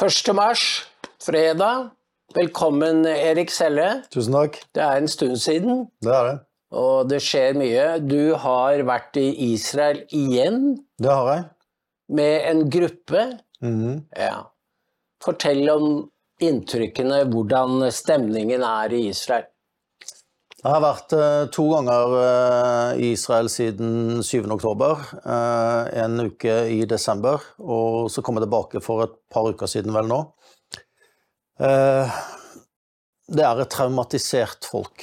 1. mars, fredag. Velkommen, Erik Selle. Tusen takk. Det er en stund siden, Det er det. og det skjer mye. Du har vært i Israel igjen Det har jeg. med en gruppe. Mhm. Ja. Fortell om inntrykkene, hvordan stemningen er i Israel. Jeg har vært eh, to ganger eh, i Israel siden 7. oktober. eh, en uke i desember, og så kom jeg tilbake for et par uker siden vel nå. Det er et traumatisert folk.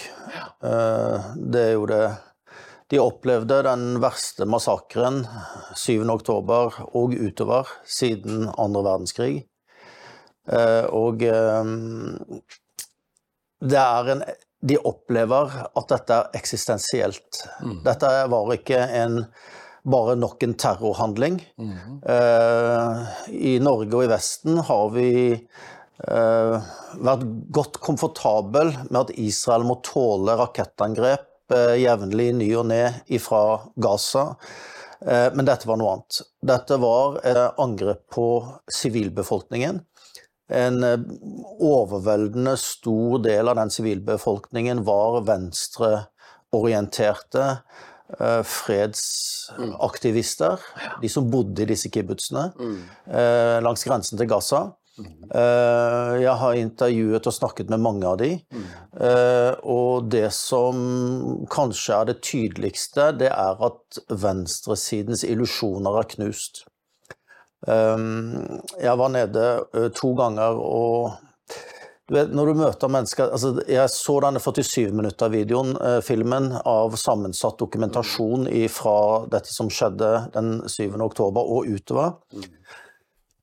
Det er jo det De opplevde den verste massakren 7. oktober og utover siden andre verdenskrig. Og det er en De opplever at dette er eksistensielt. Dette var ikke en bare nok en terrorhandling. Eh, I Norge og i Vesten har vi eh, vært godt komfortabel med at Israel må tåle rakettangrep eh, jevnlig ny og ne fra Gaza. Eh, men dette var noe annet. Dette var et angrep på sivilbefolkningen. En eh, overveldende stor del av den sivilbefolkningen var venstreorienterte eh, fredsaktivister. De som bodde i disse kibbutzene eh, langs grensen til Gaza. Eh, Jeg har intervjuet og snakket med mange av de. Eh, Og det som kanskje er det tydeligste, det er at venstresidens illusjoner er knust. Um, Jeg var nede to ganger og du vet, når du møter mennesker altså Jeg så denne 47 minutter-videoen, eh, filmen, av sammensatt dokumentasjon fra dette som skjedde den 7. oktober og utover.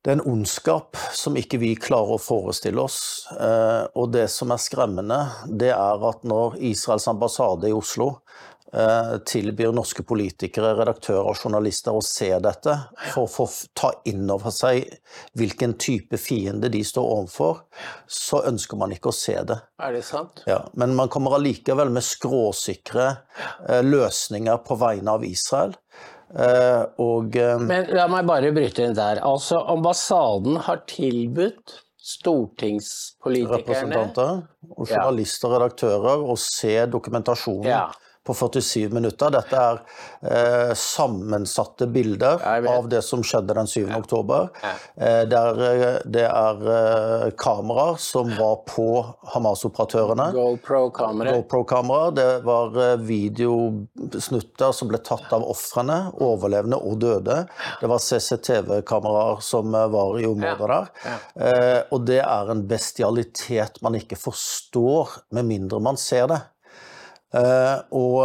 Det er en ondskap som ikke vi klarer å forestille oss. Eh, og det som er skremmende, det er at når Israels ambassade i Oslo eh, tilbyr norske politikere, redaktører og journalister å se dette for å få ta inn over seg hvilken type fiende de står overfor, så ønsker man ikke å se det. Er det sant? Ja, men man kommer allikevel med skråsikre eh, løsninger på vegne av Israel. Eh, og eh, Men la meg bare bryte inn der. Altså, ambassaden har tilbudt stortingspolitikerne representanter og journalister og redaktører å se dokumentasjonen Ja. På 47 minutter. Dette er eh, sammensatte bilder av det som skjedde den 7. oktober. Eh, det er, eh, det er eh, kameraer som var på Hamas-operatørene. GoPro-kamera. GoPro-kameraer. Det var eh, videosnutter som ble tatt av ofrene, overlevende og døde. Det var CCTV-kameraer som eh, var i området der. Eh, og det er en bestialitet man ikke forstår med mindre man ser det. Eh, og,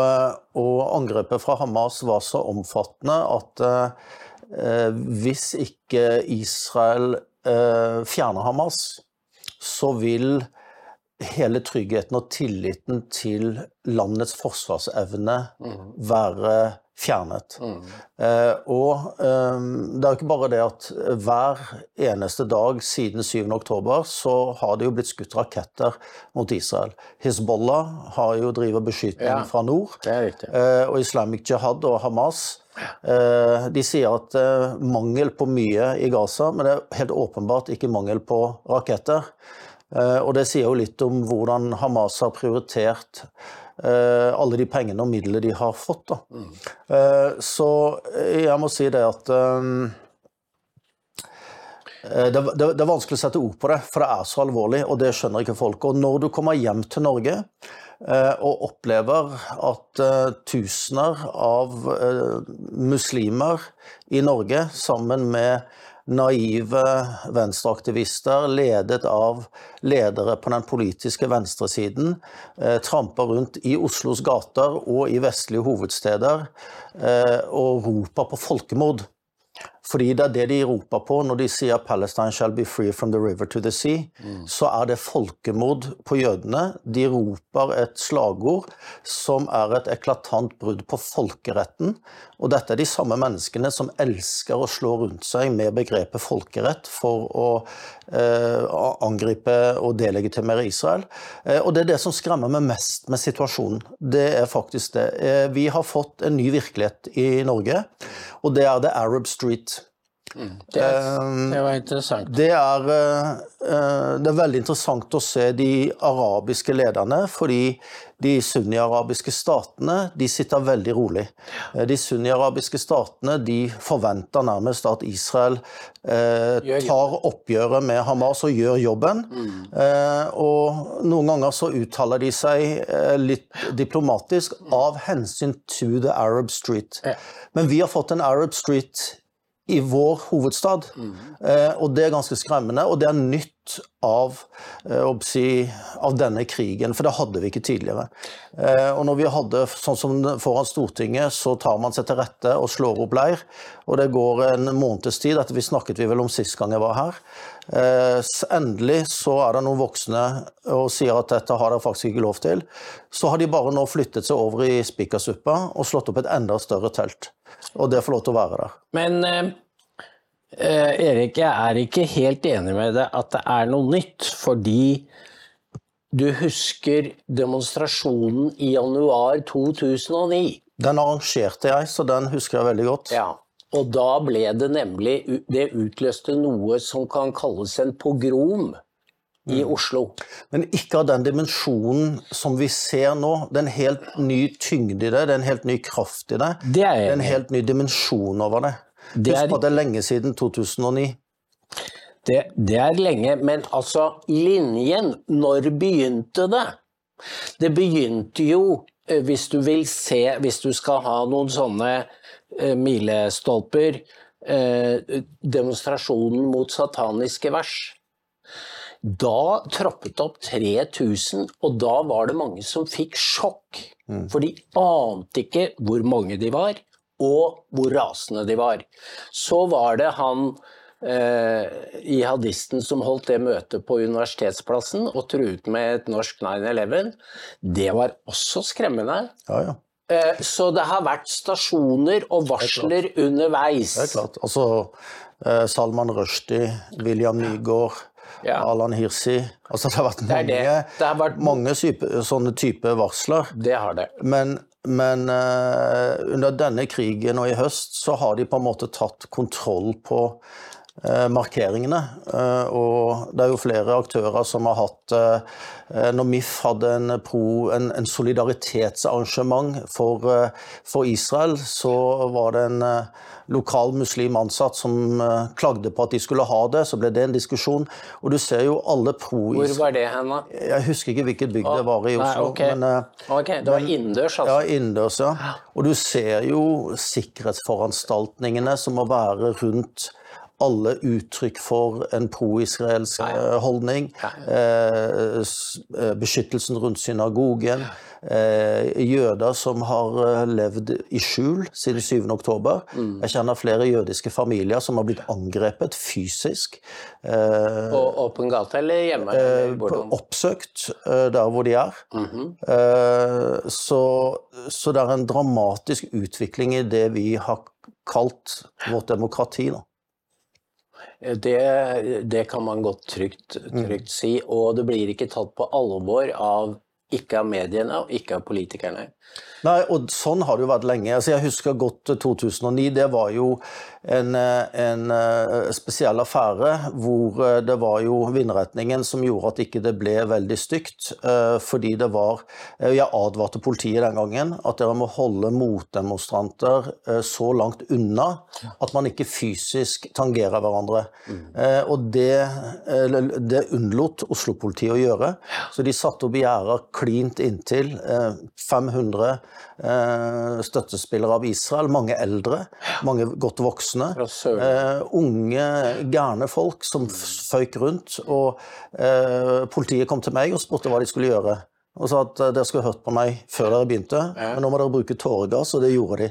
og angrepet fra Hamas var så omfattende at eh, eh, hvis ikke Israel eh, fjerner Hamas, så vil hele tryggheten og tilliten til landets forsvarsevne være fjernet. Eh, og eh, det er jo ikke bare det at hver eneste dag siden 7. oktober så har det jo blitt skutt raketter mot Israel. Hizbollah har jo drivet beskytning Ja. fra nord. Eh, og Islamic Jihad og Hamas eh, de sier at det er mangel på mye i Gaza, men det er helt åpenbart ikke mangel på raketter. Eh, og det sier jo litt om hvordan Hamas har prioritert eh, alle de pengene og midlene de har fått. Eh, så jeg må si det at eh, Eh, Det, det, det er vanskelig å sette ord på det, for det er så alvorlig, og det skjønner ikke folk. Og når du kommer hjem til Norge eh, og opplever at eh, tusener av eh, muslimer i Norge, sammen med naive venstreaktivister ledet av ledere på den politiske venstresiden, eh, tramper rundt i Oslos gater og i vestlige hovedsteder eh, og roper på folkemord. Fordi det er det de roper på når de sier 'Palestine shall be free from the river to the sea'. Så er det folkemord på jødene. De roper et slagord som er et eklatant brudd på folkeretten. Og dette er de samme menneskene som elsker å slå rundt seg med begrepet folkerett for å angripe og delegitimere Israel. Eh, og det er det som skremmer meg mest med situasjonen. Det er faktisk det. Eh, vi har fått en ny virkelighet i Norge, og det er The Arab Street. Det, det var interessant. Det er, eh, det er veldig interessant å se de arabiske lederne, fordi de sunni-arabiske statene de sitter veldig rolig. Eh, De sunni-arabiske statene de forventer nærmest at Israel eh, tar oppgjøret med Hamas og gjør jobben. Eh, og noen ganger så uttaler de seg eh, litt diplomatisk av hensyn to the Arab Street. Men vi har fått en Arab Street i vår hovedstad. Eh, og det er ganske skremmende, og det er nytt av, eh, å si, av denne krigen, for det hadde vi ikke tidligere. Eh, og når vi hadde sånn som foran Stortinget, så tar man seg til rette og slår opp leir. Og det går en måneds tid, dette vi snakket vi vel om sist gang jeg var her. Eh, endelig så er det noen voksne og sier at dette har dere faktisk ikke lov til. Så har de bare nå flyttet seg over i spikersuppa og slått opp et enda større telt. Og det får lov til å være der. Men eh, eh, Erik, jeg er ikke helt enig med deg at det er noe nytt, fordi du husker demonstrasjonen i januar 2009. Den arrangerte jeg, så den husker jeg veldig godt. Ja, og da ble det nemlig Det utløste noe som kan kalles en pogrom i Oslo. Men ikke av den dimensjonen som vi ser nå. Det er en helt ny tyngde i det, det er en helt ny kraft i det. Det er Det er en helt ny dimensjon over det. Det er- Husk på at det er lenge siden 2009. Det, det er lenge, men altså linjen, når begynte det? Det begynte jo, eh, hvis du vil se, hvis du skal ha noen sånne eh, milestolper, eh, demonstrasjonen mot sataniske vers. Da troppet det opp 3000, og da var det mange som fikk sjokk. For de ante ikke hvor mange de var, og hvor rasende de var. Så var det han eh, jihadisten som holdt det møtet på Universitetsplassen og truet med et norsk 9-11. Det var også skremmende. Ja, ja. Eh, så det har vært stasjoner og varsler underveis. Det er klart. Altså Salman Rushdie, William Nygaard, Ja. Alan Hirsi Altså det har vært mange, det. Det har vært- mange type, sånne type varsler. Det har det. Men, men uh, under denne krigen og i høst så har de på en måte tatt kontroll på markeringene. Eh, og det er jo flere aktører som har hatt eh, Når MIF hadde en, pro, en, en solidaritetsarrangement for, eh, for Israel, så var det en eh, lokal muslim ansatt som eh, klagde på at de skulle ha det. Så ble det en diskusjon. Og du ser jo alle Hvor pro-Israel var det hen, da? Jeg husker ikke hvilket bygg det var i Nei, Oslo. men... eh, Ok, det var innendørs, altså. ja, innendørs, ja. Og du ser jo sikkerhetsforanstaltningene som må være rundt alle uttrykk for en pro-israelsk eh, holdning. Eh, eh, beskyttelsen rundt synagogen. Jøder som har levd i skjul siden 7. oktober. Mm. Jeg kjenner flere jødiske familier som har blitt angrepet fysisk. På åpen gate eller hjemme? oppsøkt der hvor de er. Mhm. Så, så det er en dramatisk utvikling i det vi har kalt vårt demokrati. Da. Det, det kan man godt trygt, trygt si, og det blir ikke tatt på alvor av ikke av mediene og ikke av politikerne. Nei, og sånn har det jo vært lenge. Altså, jeg husker godt 2009. Det var jo en, eh, en eh, spesiell affære hvor eh, det var jo vindretningen som gjorde at ikke det ble veldig stygt. eh, Fordi det var eh, Jeg advarte politiet den gangen at dere må holde motdemonstranter eh, så langt unna at man ikke fysisk tangerer hverandre. Mm. Og det, eh, det unnlot Oslo-politiet å gjøre. Så de satte opp gjerder klint inntil eh, 500 eh, støttespillere av Israel, mange eldre, mange godt voksne. Eh, unge, gærne folk som føyk rundt. Og eh, politiet kom til meg og spurte hva de skulle gjøre. Og sa at eh, dere skulle hørt på meg før dere begynte, men nå må dere bruke tåregass, og det gjorde de.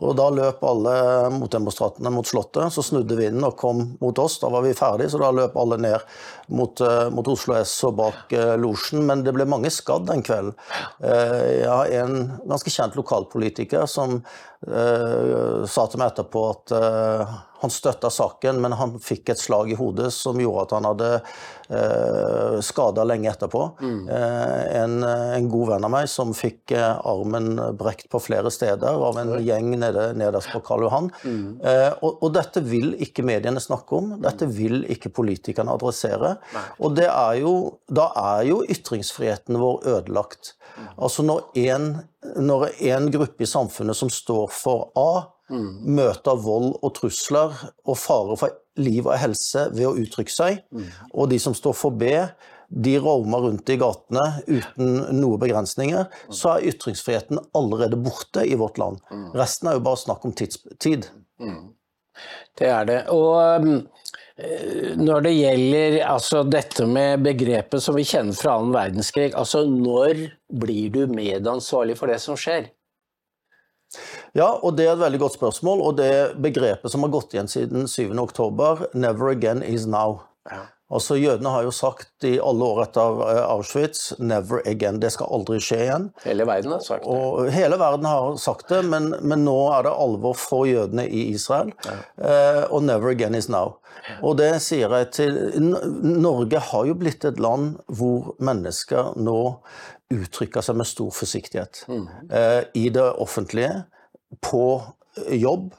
Og da løp alle motdemonstrantene mot Slottet, så snudde vinden og kom mot oss. Da var vi ferdige, så da løp alle ned mot, eh, mot Oslo S og bak uh, losjen. Men det ble mange skadd den kvelden. Eh, jeg har en ganske kjent lokalpolitiker som eh, sa til meg etterpå at uh, Han støtta saken, men han fikk et slag i hodet som gjorde at han hadde uh, skada lenge etterpå. Mm. Uh, en, en, god venn av meg som fikk eh, armen brekt på flere steder av en gjeng nede, nederst på Karl Johan. Mm. Eh, og, og, dette vil ikke mediene snakke om, dette vil ikke politikerne adressere. Nei. Og det er jo, da er jo ytringsfriheten vår ødelagt. Mm. Altså når en, når en gruppe i samfunnet som står for A, Mm. Møter vold og trusler og fare for liv og helse ved å uttrykke seg. Mm. Og de som står for B, de roamer rundt i gatene uten noen begrensninger. Mm. Så er ytringsfriheten allerede borte i vårt land. Mm. Resten er jo bare snakk om tidstid. Mm. Det er det. Og um, når det gjelder altså, dette med begrepet som vi kjenner fra annen verdenskrig, altså når blir du medansvarlig for det som skjer? Ja, og det er et veldig godt spørsmål. Og det begrepet som har gått igjen siden 7.10, 'never again is now'. Ja. Altså, Jødene har jo sagt i alle år etter eh, Auschwitz 'never again'. Det skal aldri skje igjen. Hele verden har sagt det. Og hele verden har sagt det, men, men nå er det alvor for jødene i Israel. Ja. Eh, og 'never again is now'. Og det sier jeg til Norge har jo blitt et land hvor mennesker nå uttrykker seg med stor forsiktighet. Mm. Eh, I det offentlige på jobb,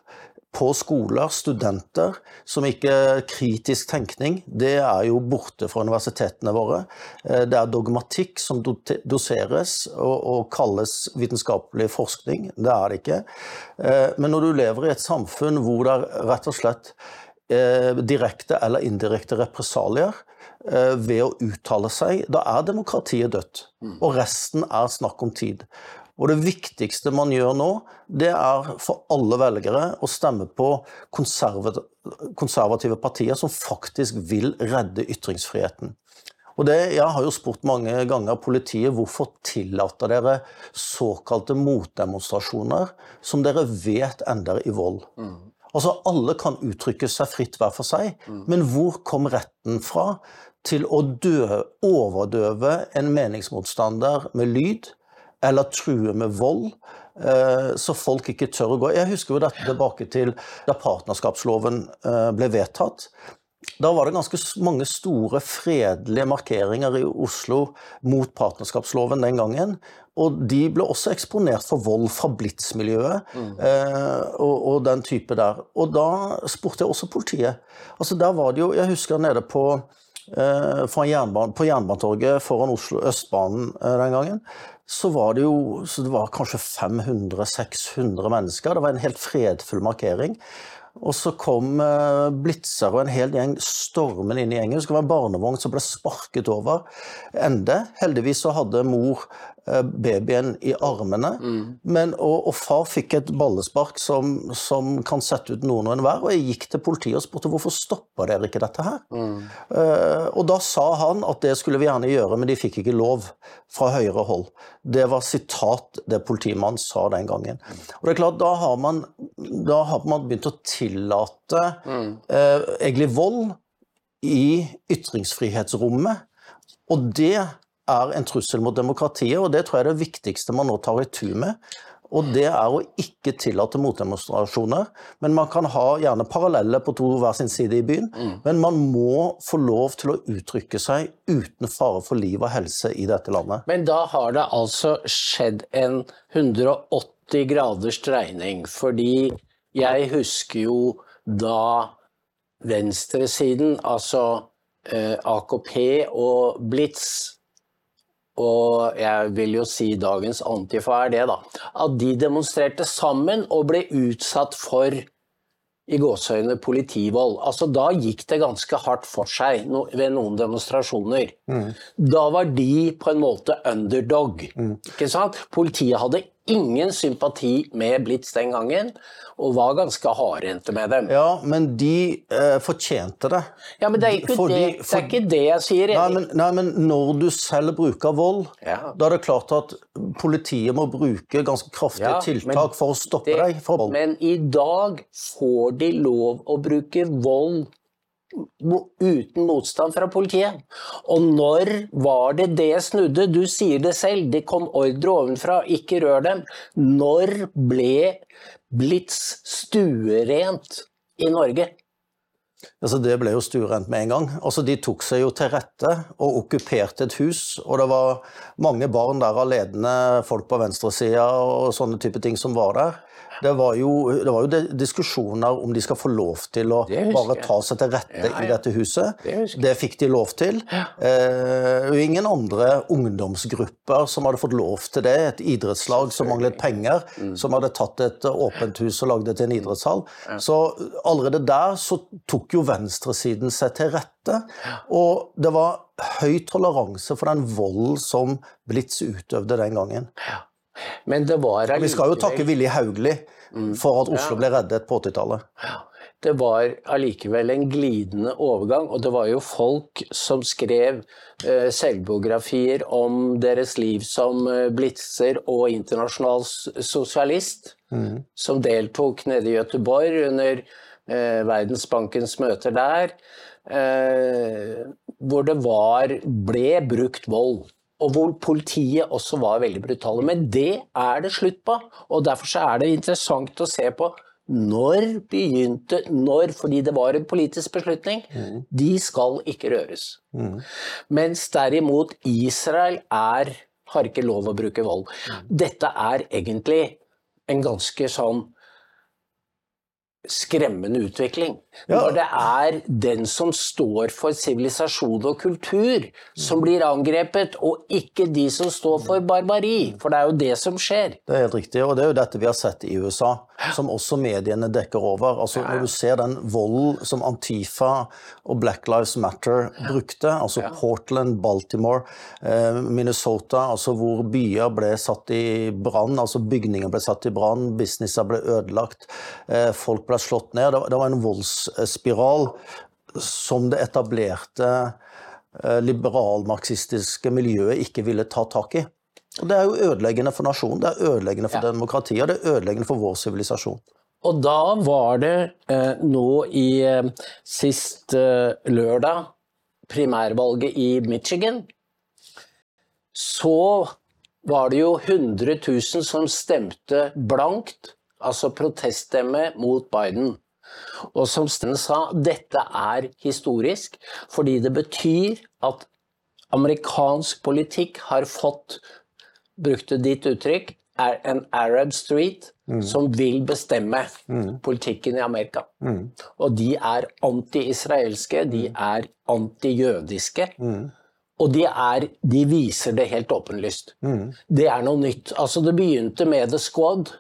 på skoler, studenter som ikke kritisk tenkning. Det er jo borte fra universitetene våre. Eh, det er dogmatikk som doseres og, og kalles vitenskapelig forskning. Det er det ikke. Eh, men når du lever i et samfunn hvor det er rett og slett eh, direkte eller indirekte represalier ved å uttale seg, da er demokratiet dødt. Mm. Og resten er snakk om tid. Og det viktigste man gjør nå, det er for alle velgere å stemme på konservative partier som faktisk vil redde ytringsfriheten. Og det, Jeg har jo spurt mange ganger politiet hvorfor tillater dere såkalte motdemonstrasjoner som dere vet ender i vold. Mm. Altså Alle kan uttrykke seg fritt hver for seg, mm. men hvor kom retten fra til å dø, overdøve en meningsmotstander med lyd? Eller true med vold. Eh, så folk ikke tør å gå. Jeg husker jo dette tilbake til da partnerskapsloven eh, ble vedtatt. Da var det ganske mange store fredelige markeringer i Oslo mot partnerskapsloven den gangen. Og de ble også eksponert for vold fra Blitz-miljøet mm. eh, og, og, den type der. Og da spurte jeg også politiet. Altså der var det jo, Jeg husker nede på eh, jernban, på Jernbanetorget foran Oslo Østbanen den gangen så var det jo det var kanskje 500-600 mennesker. Det var en helt fredfull markering. Og så kom eh, blitzer og en hel gjeng stormen inn i gjengen. Det være en barnevogn som ble sparket over ende. Heldigvis så hadde mor babyen i armene. Mm. Men, og, og, far fikk et ballespark som, som kan sette ut noen og enhver. Og jeg gikk til politiet og spurte hvorfor stoppa dere ikke dette her. Mm. Uh, og da sa han at det skulle vi gjerne gjøre, men de fikk ikke lov fra høyere hold. Det var sitat det politimannen sa den gangen. Og det er klart, da har man, da har man begynt å tillate mm. uh, egentlig vold i ytringsfrihetsrommet. Og det er en trussel mot demokratiet, og det tror jeg er det viktigste man nå tar i tur med. Og det er å ikke tillate motdemonstrasjoner. Men man kan ha gjerne parallelle på to hver sin side i byen. Mm. Men man må få lov til å uttrykke seg uten fare for liv og helse i dette landet. Men da har det altså skjedd en 180 graders dreining. Fordi jeg husker jo da venstresiden, altså eh, AKP og Blitz og jeg vil jo si dagens Antifa er det, da. At de demonstrerte sammen og ble utsatt for i gåseøyne politivold. Altså Da gikk det ganske hardt for seg no, ved noen demonstrasjoner. Mm. Da var de på en måte underdog. Mm. ikke sant? Politiet hadde ingen sympati med Blitz den gangen, og var ganske hardhendte med dem. Ja, men de eh, fortjente det. Ja, men det er ikke, Fordi, det, det, er ikke det jeg sier. Nei men, nei, men, når du selv bruker vold, ja. da er det klart at politiet må bruke ganske kraftige ja, tiltak for å stoppe det, deg fra vold. Men i dag får de lov å bruke vold uten motstand fra politiet. Og når var det det snudde? Du sier det selv, det kom ordre ovenfra, ikke rør dem. Når ble Blitz stuerent i Norge. Altså det ble jo stuerent med en gang. Altså De tok seg jo til rette og okkuperte et hus. Og det var mange barn der av ledende folk på venstresida og sånne type ting som var der. Det var, jo, det var jo diskusjoner om de skal få lov til å bare ta seg til rette ja, ja. i dette huset. Det, det, fikk de lov til. Ja. Eh, ingen andre ungdomsgrupper som hadde fått lov til det. Et idrettslag som manglet penger, mm. som hadde tatt et åpent hus og lagd det til en idrettshall. Så allerede der så tok jo venstresiden seg til rette. Og det var høy toleranse for den volden som Blitz utøvde den gangen. Ja. Men det var allikevel Vi skal jo takke Willy Hauglie mm. for at Oslo ja. ble reddet på 80-tallet. Det var allikevel en glidende overgang, og det var jo folk som skrev eh, selvbiografier om deres liv som eh, blitzer og internasjonal sosialist, mm. som deltok nede i Göteborg under eh, Verdensbankens møter der, hvor det var, ble brukt vold og hvor politiet også var veldig brutale. Men det er det slutt på, og derfor er det interessant å se på når begynte Når, fordi det var en politisk beslutning. Mm. De skal ikke røres. Mm. Mens derimot Israel er, har ikke lov å bruke vold. Mm. Dette er egentlig en ganske sånn skremmende utvikling. Når det er den som står for sivilisasjon og kultur, som blir angrepet, og ikke de som står for barbari. For det er jo det som skjer. Det er helt riktig, og det er jo dette vi har sett i USA, som også mediene dekker over. Altså Når du ser den volden som Antifa og Black Lives Matter brukte, altså Portland, Baltimore, eh, Minnesota, altså hvor byer ble satt i brann, altså bygninger ble satt i brann, businesser ble ødelagt, eh, folk ble slått ned. Det var en voldsspiral som det etablerte eh, liberalmarxistiske miljøet ikke ville ta tak i. Og Det er jo ødeleggende for nasjonen, det er ødeleggende for ja. demokratiet, det er ødeleggende for vår sivilisasjon. Og da var det eh, nå i eh, sist eh, lørdag, primærvalget i Michigan, så var det jo 100 000 som stemte blankt altså proteststemme mot Biden. Og som Sten sa, dette er historisk fordi det betyr at amerikansk politikk har fått, brukte ditt uttrykk, er en Arab Street mm. som vil bestemme mm. politikken i Amerika. Mm. Og de er anti-israelske, de mm. er anti-jødiske. Mm. Og de, er, de, viser det helt åpenlyst. Mm. Det er noe nytt. Altså, det begynte med The Squad.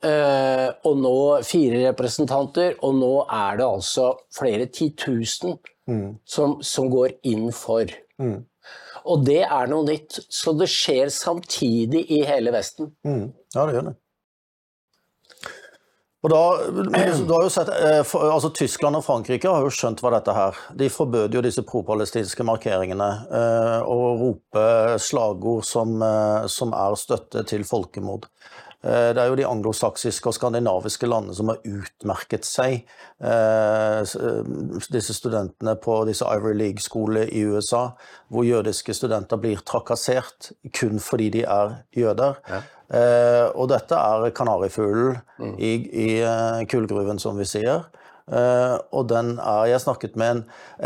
Uh, og nå fire representanter, og nå er det altså flere titusen mm. som, som, går inn for. Mm. Og det er noe nytt. Så det skjer samtidig i hele Vesten. Mm. Ja, det gjør det. Og da, du har jo sett, eh, altså Tyskland og Frankrike har jo skjønt hva dette her. De forbød jo disse pro-palestinske markeringene eh, og roper slagord som, som er støtte til folkemord. Eh, det er jo de anglosaksiske og skandinaviske landene som har utmerket seg. Eh, eh, disse studentene på disse Ivory League-skolene i USA, hvor jødiske studenter blir trakassert kun fordi de er jøder. Ja. Og dette er kanarifuglen mm. i, i kullgruven, som vi sier. Og den er Jeg snakket med en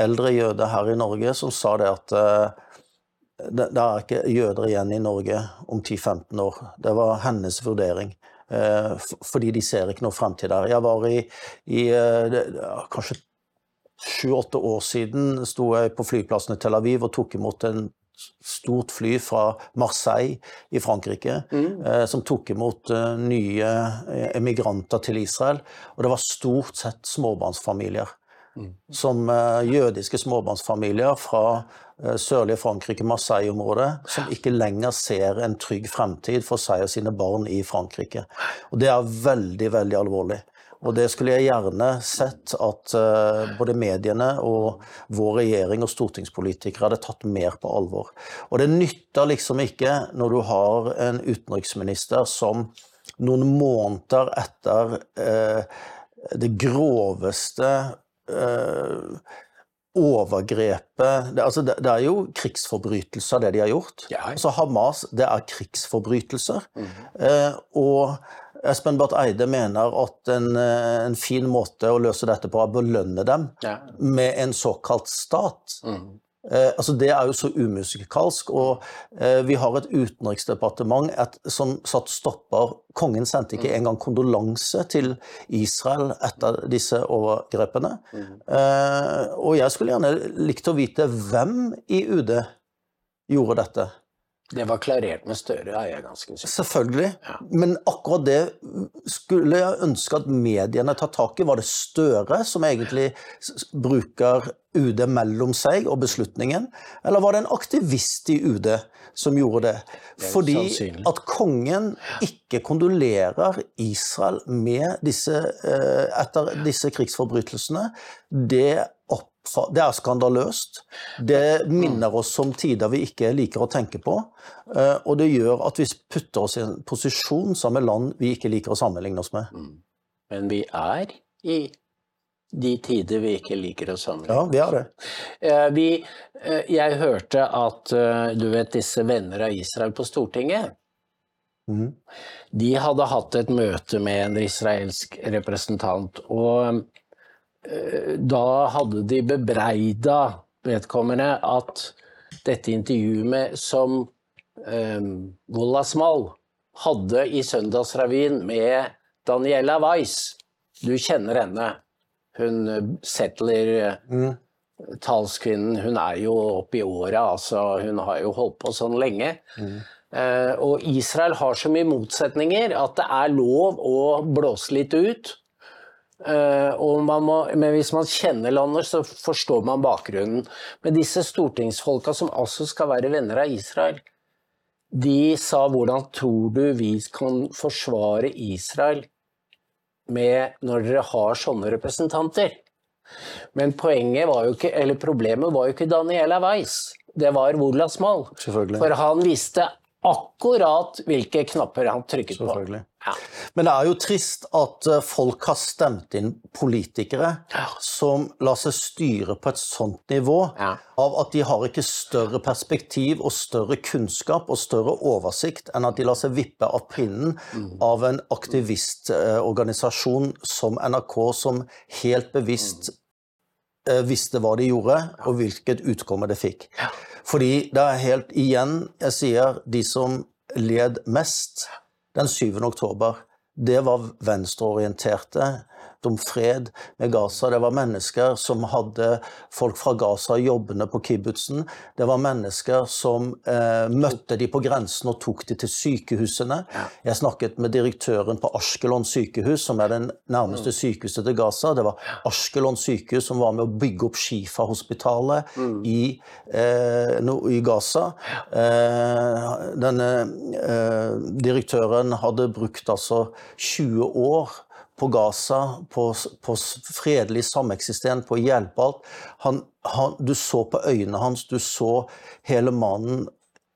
eldre jøde her i Norge som sa det at det, det er ikke jøder igjen i Norge om 10-15 år. Det var hennes vurdering. Eh, fordi de ser ikke noe fremtid der. Jeg var i, i det, kanskje sju-åtte år siden sto jeg på flyplassen i Tel Aviv og tok imot en stort fly fra Marseille i Frankrike, mm. eh, som tok imot eh, nye emigranter til Israel. Og det var stort sett småbarnsfamilier. Mm. Som eh, jødiske småbarnsfamilier fra Eh, sørlige Frankrike, Marseille-området, som ikke lenger ser en trygg fremtid for seg og sine barn i Frankrike. Og Det er veldig, veldig alvorlig. Og det skulle jeg gjerne sett at uh, både mediene og vår regjering og stortingspolitikere hadde tatt mer på alvor. Og det nytter liksom ikke når du har en utenriksminister som noen måneder etter eh, det groveste uh, overgrepet det, altså det, det, er jo krigsforbrytelser, det de har gjort. Ja. Altså Hamas, det er krigsforbrytelser. Mm. Eh, og Espen Barth Eide mener at en, eh, en fin måte å løse dette på er å belønne dem Ja. med en såkalt stat. Mm. Eh, altså Det er jo så umusikalsk. Og eh, vi har et utenriksdepartement et, som satt stopper Kongen sendte ikke engang kondolanse til Israel etter disse overgrepene. Eh, og jeg skulle gjerne likt å vite hvem i UD gjorde dette. Det var klarert med Støre, er jeg ganske sikker Selvfølgelig. Ja. Men akkurat det skulle jeg ønske at mediene tar tak i. Var det Støre som egentlig bruker UD mellom seg og beslutningen, eller var det en aktivist i UD som gjorde det? Det Fordi sannsynlig. at kongen ikke kondolerer Israel med disse, eh, etter disse krigsforbrytelsene, det, oppfa- det er skandaløst. Det minner oss om tider vi ikke liker å tenke på. eh, Og det gjør at vi putter oss i en posisjon sammen med land vi ikke liker å sammenligne oss med. Men vi er i de tider vi ikke liker å sammenligne. Ja, vi er det. Eh, Vi, eh, jeg hørte at du vet disse venner av Israel på Stortinget, Mm. de hadde hatt et møte med en israelsk representant, og da hadde de bebreida vedkommende at dette intervjuet med, som eh, Wolasmal hadde i Søndagsrevyen med Daniela Weiss, du kjenner henne, hun eh, settler mm. talskvinnen, hun er jo oppe i åra, altså hun har jo holdt på sånn lenge. Eh, og Israel har så mye motsetninger at det er lov å blåse litt ut. Eh, må, men hvis man kjenner landet, så forstår man bakgrunnen. Men disse stortingsfolka som altså skal være venner av Israel, de sa hvordan tror du vi kan forsvare Israel med når dere har sånne representanter? Men poenget var jo ikke, eller problemet var jo ikke Daniela Weiss, det var Wolas Mal. For han visste akkurat hvilke knapper han trykket på. Ja. Men det er jo trist at eh, folk har stemt inn politikere Ja. som lar seg styre på et sånt nivå Ja. av at de har ikke større perspektiv og større kunnskap og større oversikt enn at de lar seg vippe av pinnen av en aktivistorganisasjon som NRK, som helt bevisst eh, visste hva de gjorde, og hvilket utkomme det fikk. Fordi det er helt igjen, jeg sier, de som led mest den 7. oktober, det var venstreorienterte om fred med Gaza. Det var mennesker som hadde folk fra Gaza jobbende på kibbutzen. Det var mennesker som eh, møtte de på grensen og tok de til sykehusene. Jeg snakket med direktøren på Ashkelon sykehus, som er den nærmeste sykehuset til Gaza. Det var Ashkelon sykehus som var med å bygge opp Shifa-hospitalet i, eh, no, i Gaza. Eh, denne eh, direktøren hadde brukt altså 20 år på Gaza, på, på fredelig sameksistens, på å hjelpe alt. Han, han, du så på øynene hans, du så hele mannen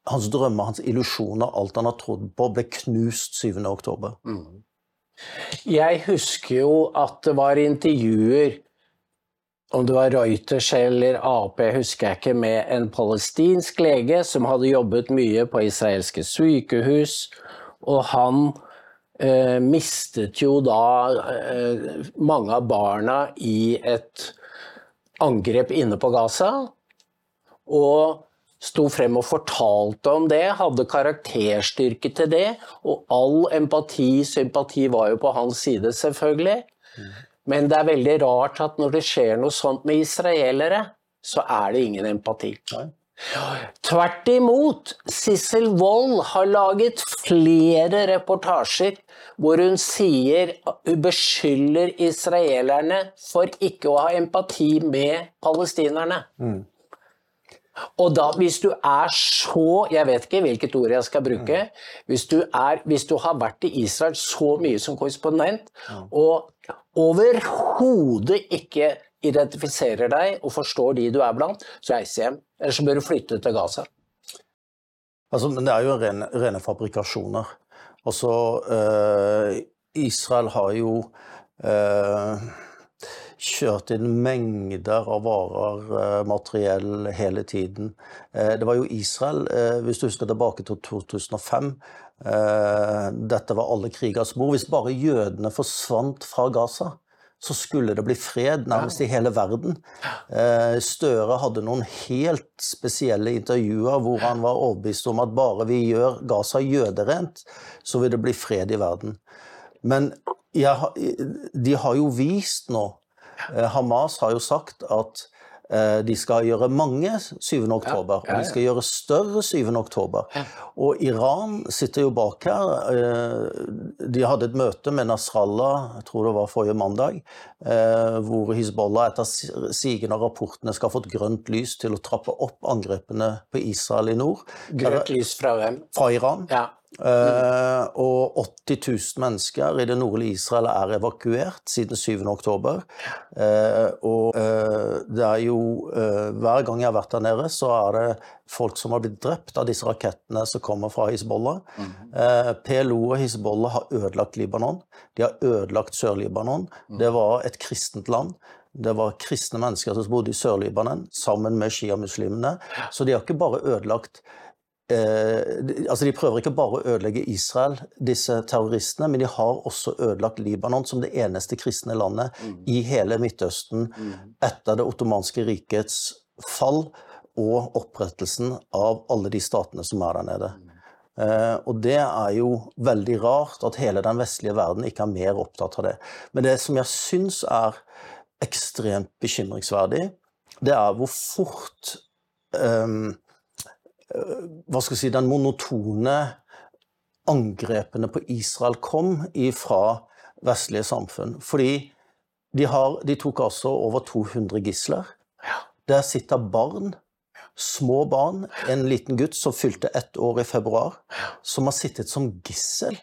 Hans drømmer, hans illusjoner, alt han har trodd på, ble knust 7. oktober. Jeg husker jo at det var intervjuer om det var Reuters eller Ap, husker jeg ikke, med en palestinsk lege som hadde jobbet mye på israelske sykehus, og han eh, mistet jo da eh, mange av barna i et angrep inne på Gaza, og sto frem og fortalte om det, hadde karakterstyrke til det, og all empati, sympati var jo på hans side, selvfølgelig. Men det er veldig rart at når det skjer noe sånt med israelere, så er det ingen empati. Nei. Tvert imot, Sissel Wold har laget flere reportasjer hvor hun sier hun beskylder israelerne for ikke å ha empati med palestinerne. Og da, hvis du er så Jeg vet ikke hvilket ord jeg skal bruke. Hvis du, er, hvis du har vært i Israel så mye som korrespondent, og overhodet ikke identifiserer deg og forstår de du er blant, så reis hjem. Eller så bør du flytte til Gaza. Altså, men det er jo rene, rene fabrikasjoner. Altså, eh, Israel har jo eh, kjørt inn mengder av varer, eh, materiell, hele tiden. Eh, det var jo Israel, eh, hvis du husker tilbake til 2005, Eh, dette var alle krigers mor. Hvis bare jødene forsvant fra Gaza, så skulle det bli fred nærmest i hele verden. Eh, Støre hadde noen helt spesielle intervjuer hvor han var overbevist om at bare vi gjør Gaza jøderent, så vil det bli fred i verden. Men jeg, de har jo vist nå eh, Hamas har jo sagt at de skal gjøre mange 7. oktober, og de skal gjøre større 7. oktober. Og Iran sitter jo bak her. Eh, de hadde et møte med Nasrallah, jeg tror det var forrige mandag, eh, hvor Hizbollah etter sigende av rapportene skal ha fått grønt lys til å trappe opp angrepene på Israel i nord. Grønt lys fra hvem? Fra Iran. Ja. Uh, og 80 000 mennesker i det nordlige Israel er evakuert siden 7. oktober. Uh, og uh, det er jo Hver gang jeg har vært der nede, så er det folk som har blitt drept av disse rakettene som kommer fra Hizbollah. Mm. PLO og Hizbollah har ødelagt Libanon. De har ødelagt Sør-Libanon. Mm. Det var et kristent land. Det var kristne mennesker som bodde i Sør-Libanon sammen med sjiamuslimene. Så de har ikke bare ødelagt altså De prøver ikke bare å ødelegge Israel, disse terroristene, men de har også ødelagt Libanon som det eneste kristne landet mm. i hele Midtøsten mm. etter det ottomanske rikets fall og opprettelsen av alle de statene som er der nede. Eh, og det er jo veldig rart at hele den vestlige verden ikke er mer opptatt av det. Men det som jeg syns er ekstremt bekymringsverdig, det er hvor fort um, hva skal jeg si, den monotone angrepene på Israel kom fra vestlige samfunn. Fordi de, har, de tok altså over 200 gisler. Der sitter barn, små barn, en liten gutt som fylte ett år i februar, som har sittet som gissel.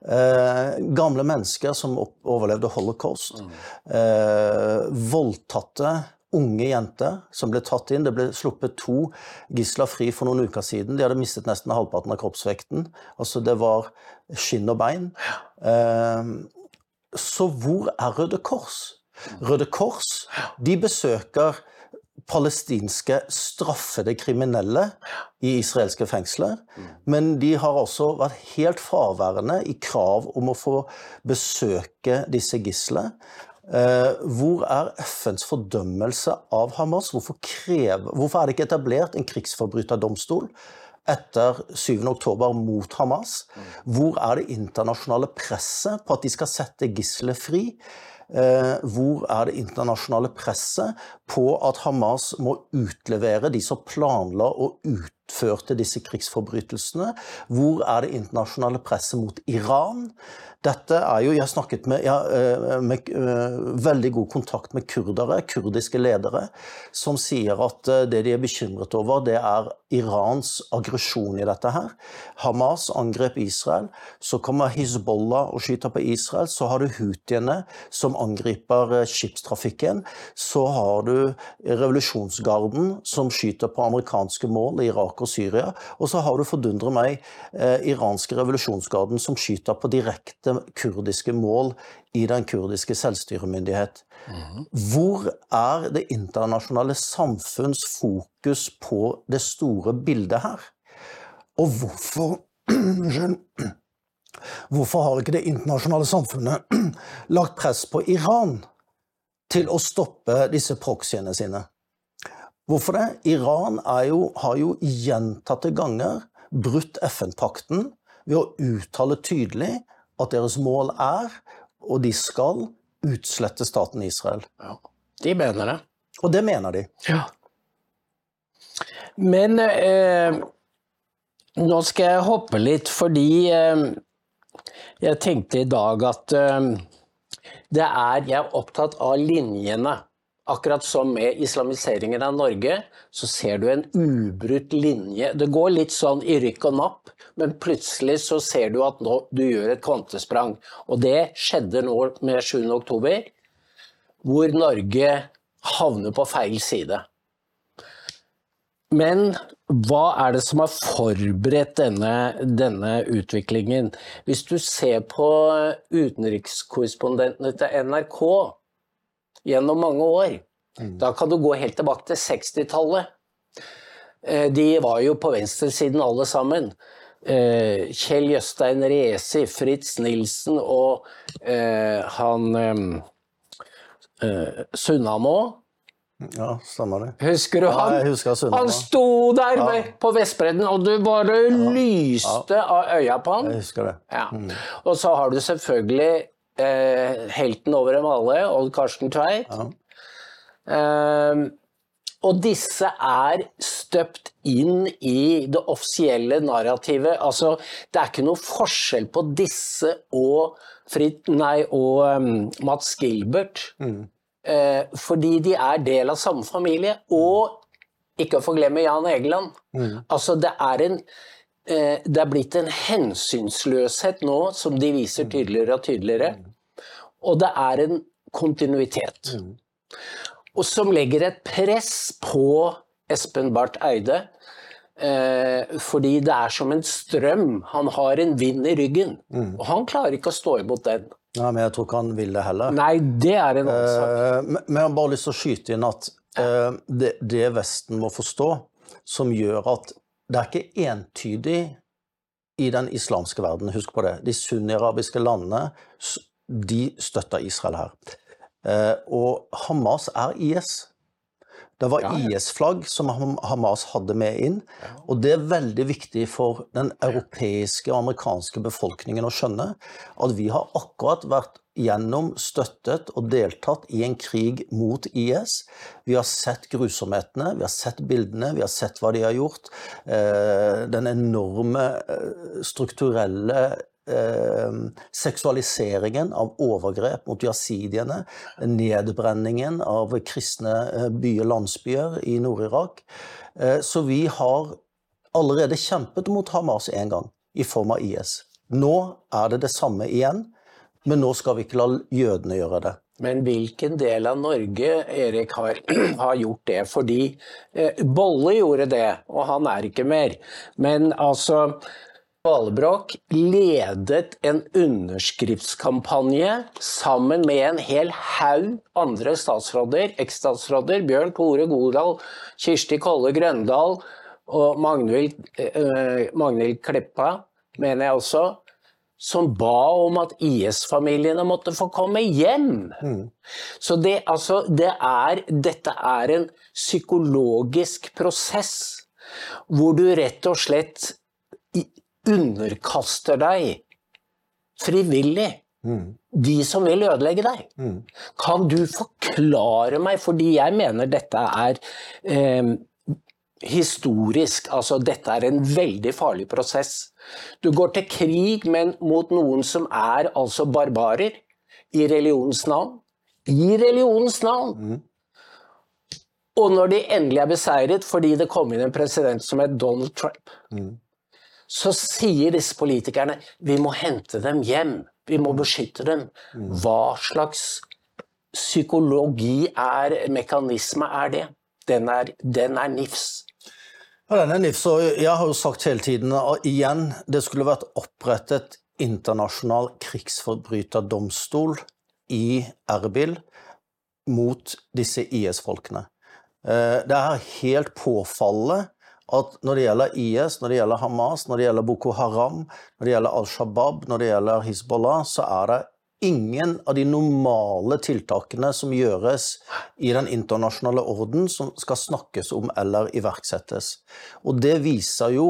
Eh, gamle mennesker som overlevde holocaust. Mm. Eh, voldtatte unge jenter som ble tatt inn. Det ble sluppet to gisler fri for noen uker siden. De hadde mistet nesten halvparten av kroppsvekten. Altså det var skinn og bein. Eh, så hvor er Røde Kors? Røde Kors de besøker palestinske straffede kriminelle i israelske fengsler. Men de har også vært helt fraværende i krav om å få besøke disse gislene. Eh, hvor er FNs fordømmelse av Hamas? Hvorfor, krever, hvorfor er det ikke etablert en krigsforbryterdomstol etter 7.10 mot Hamas? Hvor er det internasjonale presset på at de skal sette gisler fri? Eh, hvor er det internasjonale presset på at Hamas må utlevere de som planla og utførte disse krigsforbrytelsene? Hvor er det internasjonale presset mot Iran? Dette er jo, Jeg har snakket med, ja, eh, med uh, veldig god kontakt med kurdere, kurdiske ledere, som sier at uh, det de er bekymret over, det er Irans aggresjon i dette her. Hamas angrep Israel. Så kommer Hizbollah og skyter på Israel. Så har du houthiene som angriper skipstrafikken. Så har du revolusjonsgarden som skyter på amerikanske mål i Irak og Syria. Og så har du, fordundre meg, iranske revolusjonsgarden som skyter på direkte bestemte kurdiske mål i den kurdiske selvstyremyndighet. Mm. Hvor er det internasjonale samfunns fokus på det store bildet her? Og hvorfor Hvorfor har ikke det internasjonale samfunnet lagt press på Iran til å stoppe disse proxyene sine? Hvorfor det? Iran jo, har jo gjentatte ganger brutt FN-pakten ved å uttale tydelig at deres mål er, og de skal, utslette staten Israel. Ja, De mener det. Og det mener de. Ja. Men eh, nå skal jeg hoppe litt, fordi eh, jeg tenkte i dag at eh, det er Jeg er opptatt av linjene. Akkurat som med islamiseringen av Norge, så ser du en ubrutt linje. Det går litt sånn i rykk og napp, men plutselig så ser du at nå, du gjør et kvantesprang. Og det skjedde nå med 7.10, hvor Norge havner på feil side. Men hva er det som har forberedt denne, denne utviklingen? Hvis du ser på utenrikskorrespondentene til NRK, gjennom mange år. Mm. Da kan du gå helt tilbake til 60-tallet. Eh, de var jo på venstresiden alle sammen. Eh, Kjell Jøstein Resi, Fritz Nilsen og eh, han eh, eh, Ja, stemmer det. Husker du Ja, han? jeg husker. Han sto der ja. på Vestbredden, og du bare lyste av øya på han. Jeg husker det. Ja. Og så har du selvfølgelig eh, helten over dem alle, Odd Karsten Tveit. Ja. Eh, og disse er støpt inn i det offisielle narrativet. Altså, det er ikke noe forskjell på disse og, Frit, nei, og um, Mats Gilbert. Eh, fordi de er del av samme familie. Og ikke å forglemme Jan Egeland. Altså, det er en eh, det er blitt en hensynsløshet nå som de viser tydeligere og tydeligere. Og det er en kontinuitet. Og som legger et press på Espen Barth Eide. Eh, fordi det er som en strøm. Han har en vind i ryggen. Og han klarer ikke å stå imot den. Ja, men jeg tror ikke han vil det heller. Nei, det er en annen sak. Eh, Men men jeg har bare lyst til å skyte inn at eh, det, det Vesten må forstå, som gjør at det er ikke entydig i den islamske verden, husk på det. De sunni-arabiske landene de støtter Israel her. Eh, Og Hamas er IS. Det var Ja, ja. IS-flagg som Hamas hadde med inn. Og det er veldig viktig for den europeiske og amerikanske befolkningen å skjønne at vi har akkurat vært gjennom, støttet og deltatt i en krig mot IS. Vi har sett grusomhetene, vi har sett bildene, vi har sett hva de har gjort. Eh, Den enorme eh, strukturelle seksualiseringen av overgrep mot jasidiene, nedbrenningen av kristne eh, byer, landsbyer i Nord-Irak. Eh, så vi har allerede kjempet mot Hamas en gang, i form av IS. Nå er det det samme igjen, men nå skal vi ikke la jødene gjøre det. Men hvilken del av Norge, Erik, har, har gjort det? Fordi eh, Bolle gjorde det, og han er ikke mer. Men altså Valbrok ledet en underskriftskampanje sammen med en hel haug andre statsråder, eksstatsråder, Bjørn Tore Godal, Kirsti Kolle Grøndal og Magnhild, eh, Magnhild Kleppa, mener jeg også, som ba om at IS-familiene måtte få komme hjem. Så det, altså, det er, dette er en psykologisk prosess hvor du rett og slett underkaster deg frivillig de som vil ødelegge deg. Kan du forklare meg, fordi jeg mener dette er eh, historisk, altså dette er en veldig farlig prosess. Du går til krig men mot noen som er altså barbarer, i religionens navn. I religionens navn! Og når de endelig er beseiret fordi det kom inn en president som het Donald Trump, så sier disse politikerne vi må hente dem hjem, vi må beskytte dem. Hva slags psykologi er, mekanisme er det? Den er, den er nifs. Ja, den er nifs, og jeg har jo sagt hele tiden, og igjen, det skulle vært opprettet internasjonal krigsforbryterdomstol i Erbil mot disse IS-folkene. Eh, Det er helt påfallende at når det gjelder IS, når det gjelder Hamas, når det gjelder Boko Haram, når det gjelder Al Shabaab, når det gjelder Hizbollah, så er det ingen av de normale tiltakene som gjøres i den internasjonale orden, som skal snakkes om eller iverksettes. Og det viser jo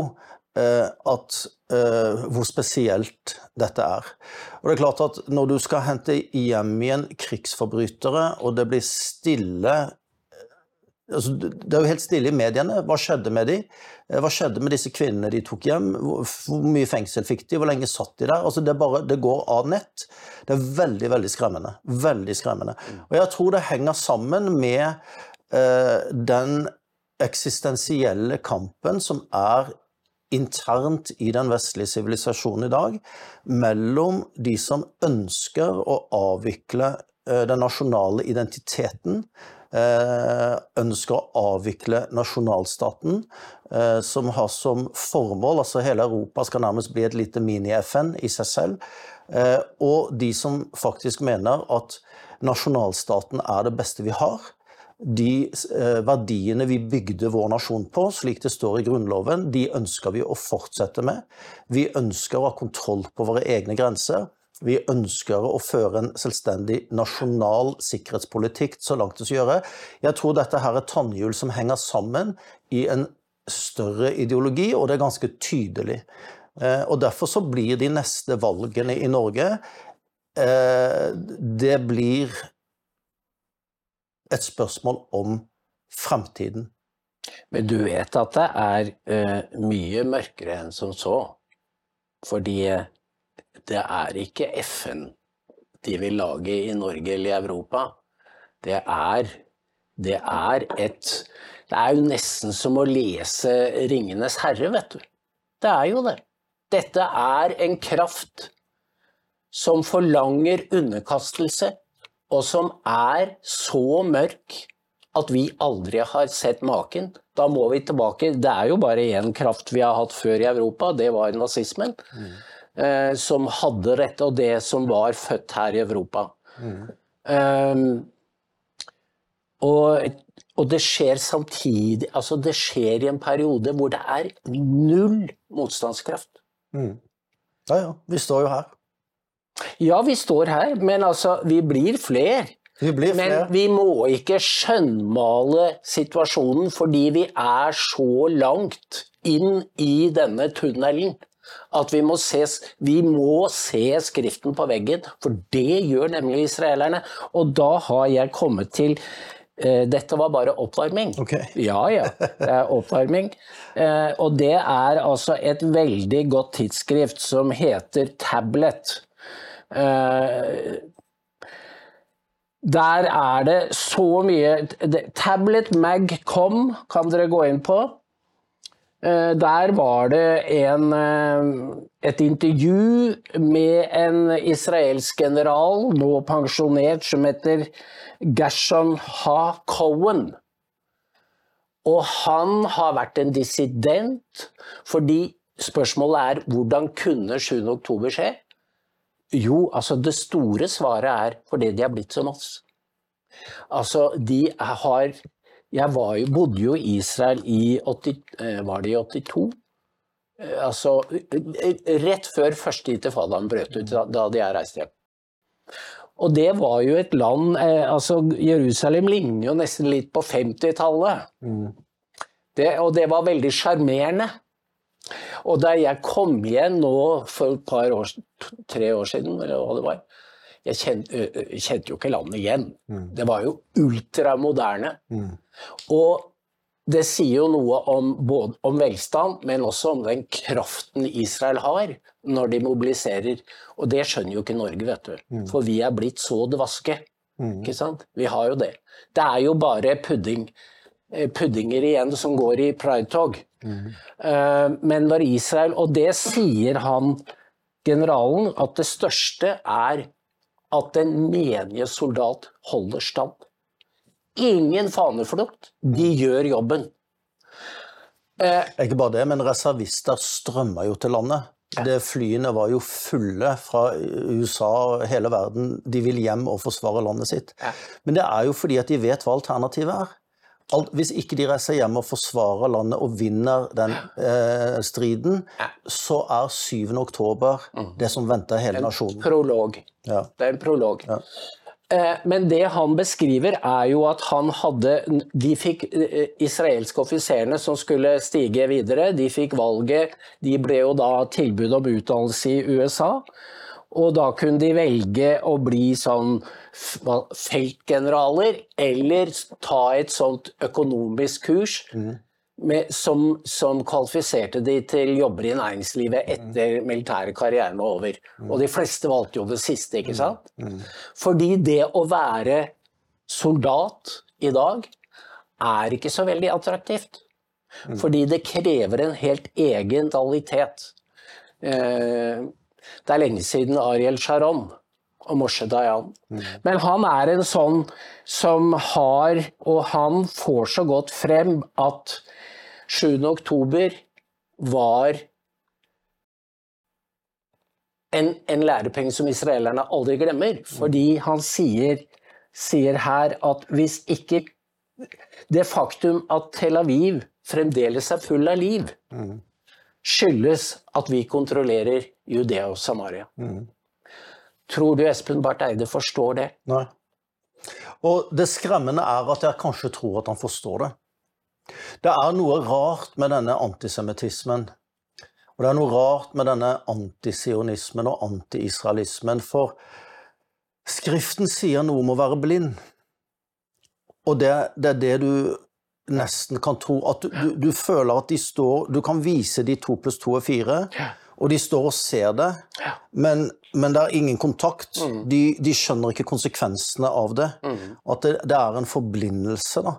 eh, at, eh, hvor spesielt dette er. Og det er klart at Når du skal hente hjem igjen krigsforbrytere, og det blir stille altså, Det er jo helt stille i mediene. Hva skjedde med de? Eh, Hva skjedde med disse kvinnene de tok hjem? Hvor, mye fengsel fikk de? Hvor lenge satt de der? Altså, det, bare, det går av nett. Det er veldig, veldig skremmende. Veldig skremmende. Og jeg tror det henger sammen med eh, den eksistensielle kampen som er internt i den vestlige sivilisasjonen i dag, mellom de som ønsker å avvikle eh, den nasjonale identiteten, ønsker å avvikle nasjonalstaten, eh, som har som formål altså Hele Europa skal nærmest bli et lite mini-FN i seg selv. eh, Og de som faktisk mener at nasjonalstaten er det beste vi har, de eh, verdiene vi bygde vår nasjon på, slik det står i Grunnloven, de ønsker vi å fortsette med. Vi ønsker å ha kontroll på våre egne grenser. Vi ønsker å føre en selvstendig nasjonal sikkerhetspolitikk så langt det skal gjøre. Jeg tror dette her er tannhjul som henger sammen i en større ideologi, og det er ganske tydelig. Eh, og Derfor så blir de neste valgene i Norge eh, Det blir et spørsmål om fremtiden. Men du vet at det er uh, mye mørkere enn som så. Fordi det er ikke FN de vil lage i Norge eller i Europa. Det er, det er et Det er jo nesten som å lese 'Ringenes herre', vet du. Det er jo det. Dette er en kraft som forlanger underkastelse, og som er så mørk at vi aldri har sett maken. Da må vi tilbake. Det er jo bare én kraft vi har hatt før i Europa, det var nazismen. Mm. Eh, som hadde rett, og det som var født her i Europa. Mm. Um, og, og, det skjer samtidig Altså, det skjer i en periode hvor det er null motstandskraft. Mm. Ja ja, vi står jo her. Ja, vi står her, men altså, vi blir flere. Vi blir flere. Men vi må ikke skjønnmale situasjonen fordi vi er så langt inn i denne tunnelen at vi må, se, vi må se skriften på veggen, for det gjør nemlig israelerne. Og da har jeg kommet til uh, dette var bare oppvarming. Okay. Ja, ja. Det er oppvarming. Uh, og det er altså et veldig godt tidsskrift som heter Tablet. Eh, der er det så mye Tablet Mag kom, kan dere gå inn på. Eh, der var det en, eh, et intervju med en israelsk general, nå pensjonert, som heter Gershon Ha Cohen. Og han har vært en dissident, fordi spørsmålet er hvordan kunne 7. oktober skje? Jo, altså det store svaret er fordi de har blitt som oss. Altså, de har Jeg jo, bodde jo i Israel i 80, eh, Var det i 82? Eh, altså rett før første intifadaen brøt ut, da hadde jeg reist hjem. Og det var jo et land eh, altså Jerusalem ligner jo nesten litt på 50-tallet. Mm. Og det var veldig sjarmerende. Og da jeg kom igjen nå for et par år, tre år siden, eller hva det var, jeg kjente, kjente jo ikke landet igjen. Mm. Det var jo ultramoderne. Mm. Og det sier jo noe om, både om velstand, men også om den kraften Israel har når de mobiliserer. Og det skjønner jo ikke Norge, vet du. Mm. For vi er blitt så dvaske. Mm. Ikke sant? Vi har jo det. Det er jo bare pudding, puddinger igjen som går i pridetog. Mm. Men når Israel Og det sier han, generalen, at det største er at en menige soldat holder stand. Ingen faneflukt. De gjør jobben. Eh, ikke bare det, men reservister strømmer jo til landet. Ja. Det Flyene var jo fulle fra USA og hele verden. De vil hjem og forsvare landet sitt. Ja. Men det er jo fordi at de vet hva alternativet er alt, hvis ikke de reiser hjem og forsvarer landet og vinner den eh, striden, så er 7. oktober mm. det som venter hele nasjonen. En prolog. Ja. Det er en prolog. Eh, men det han beskriver, er jo at han hadde De fikk eh, israelske offiserene som skulle stige videre, de fikk valget. De ble jo da tilbud om utdannelse i USA. Og da kunne de velge å bli sånn feltgeneraler, eller ta et sånt økonomisk kurs mm. Med, som, som, kvalifiserte de til jobber i næringslivet etter mm. militære karrieren var over. Mm. Og de fleste valgte jo det siste, ikke mm. sant? Fordi det å være soldat i dag er ikke så veldig attraktivt. Fordi det krever en helt egen kvalitet. Eh, det er lenge siden Ariel Sharon og Moshe Dayan. Men han er en sånn som har Og han får så godt frem at 7. oktober var en, en lærepenge som israelerne aldri glemmer. Mm. Fordi han sier, sier her at hvis ikke det faktum at Tel Aviv fremdeles er full av liv, skyldes at vi kontrollerer Judea og Samaria. Tror du Espen Barth Eide forstår det? Nei. Og det skremmende er at jeg kanskje tror at han forstår det. Det er noe rart med denne antisemittismen. Og det er noe rart med denne antisionismen og antiisraelismen. For Skriften sier noe om å være blind. Og det, det er det du nesten kan tro. At du, du, du føler at de står Du kan vise de to pluss to er fire. Og de står og ser det, men, men det er ingen kontakt. De, de, skjønner ikke konsekvensene av det. At det, det er en forblindelse. Da.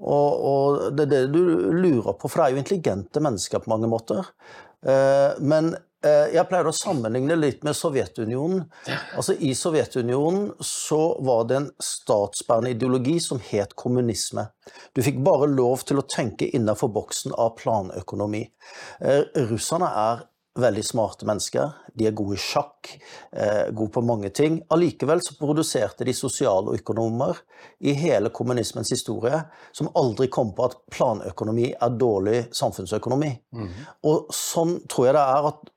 Og, og, det er det du lurer på, for det er jo intelligente mennesker på mange måter. Eh, men eh, jeg pleier å sammenligne litt med Sovjetunionen. Altså I Sovjetunionen så var det en statsbærende ideologi som het kommunisme. Du fikk bare lov til å tenke innenfor boksen av planøkonomi. Eh, russerne er veldig smarte mennesker. De er gode i sjakk, eh, gode på mange ting. Allikevel så produserte de sosialøkonomer i hele kommunismens historie som aldri kom på at planøkonomi er dårlig samfunnsøkonomi. Mm. Og sånn tror jeg det er at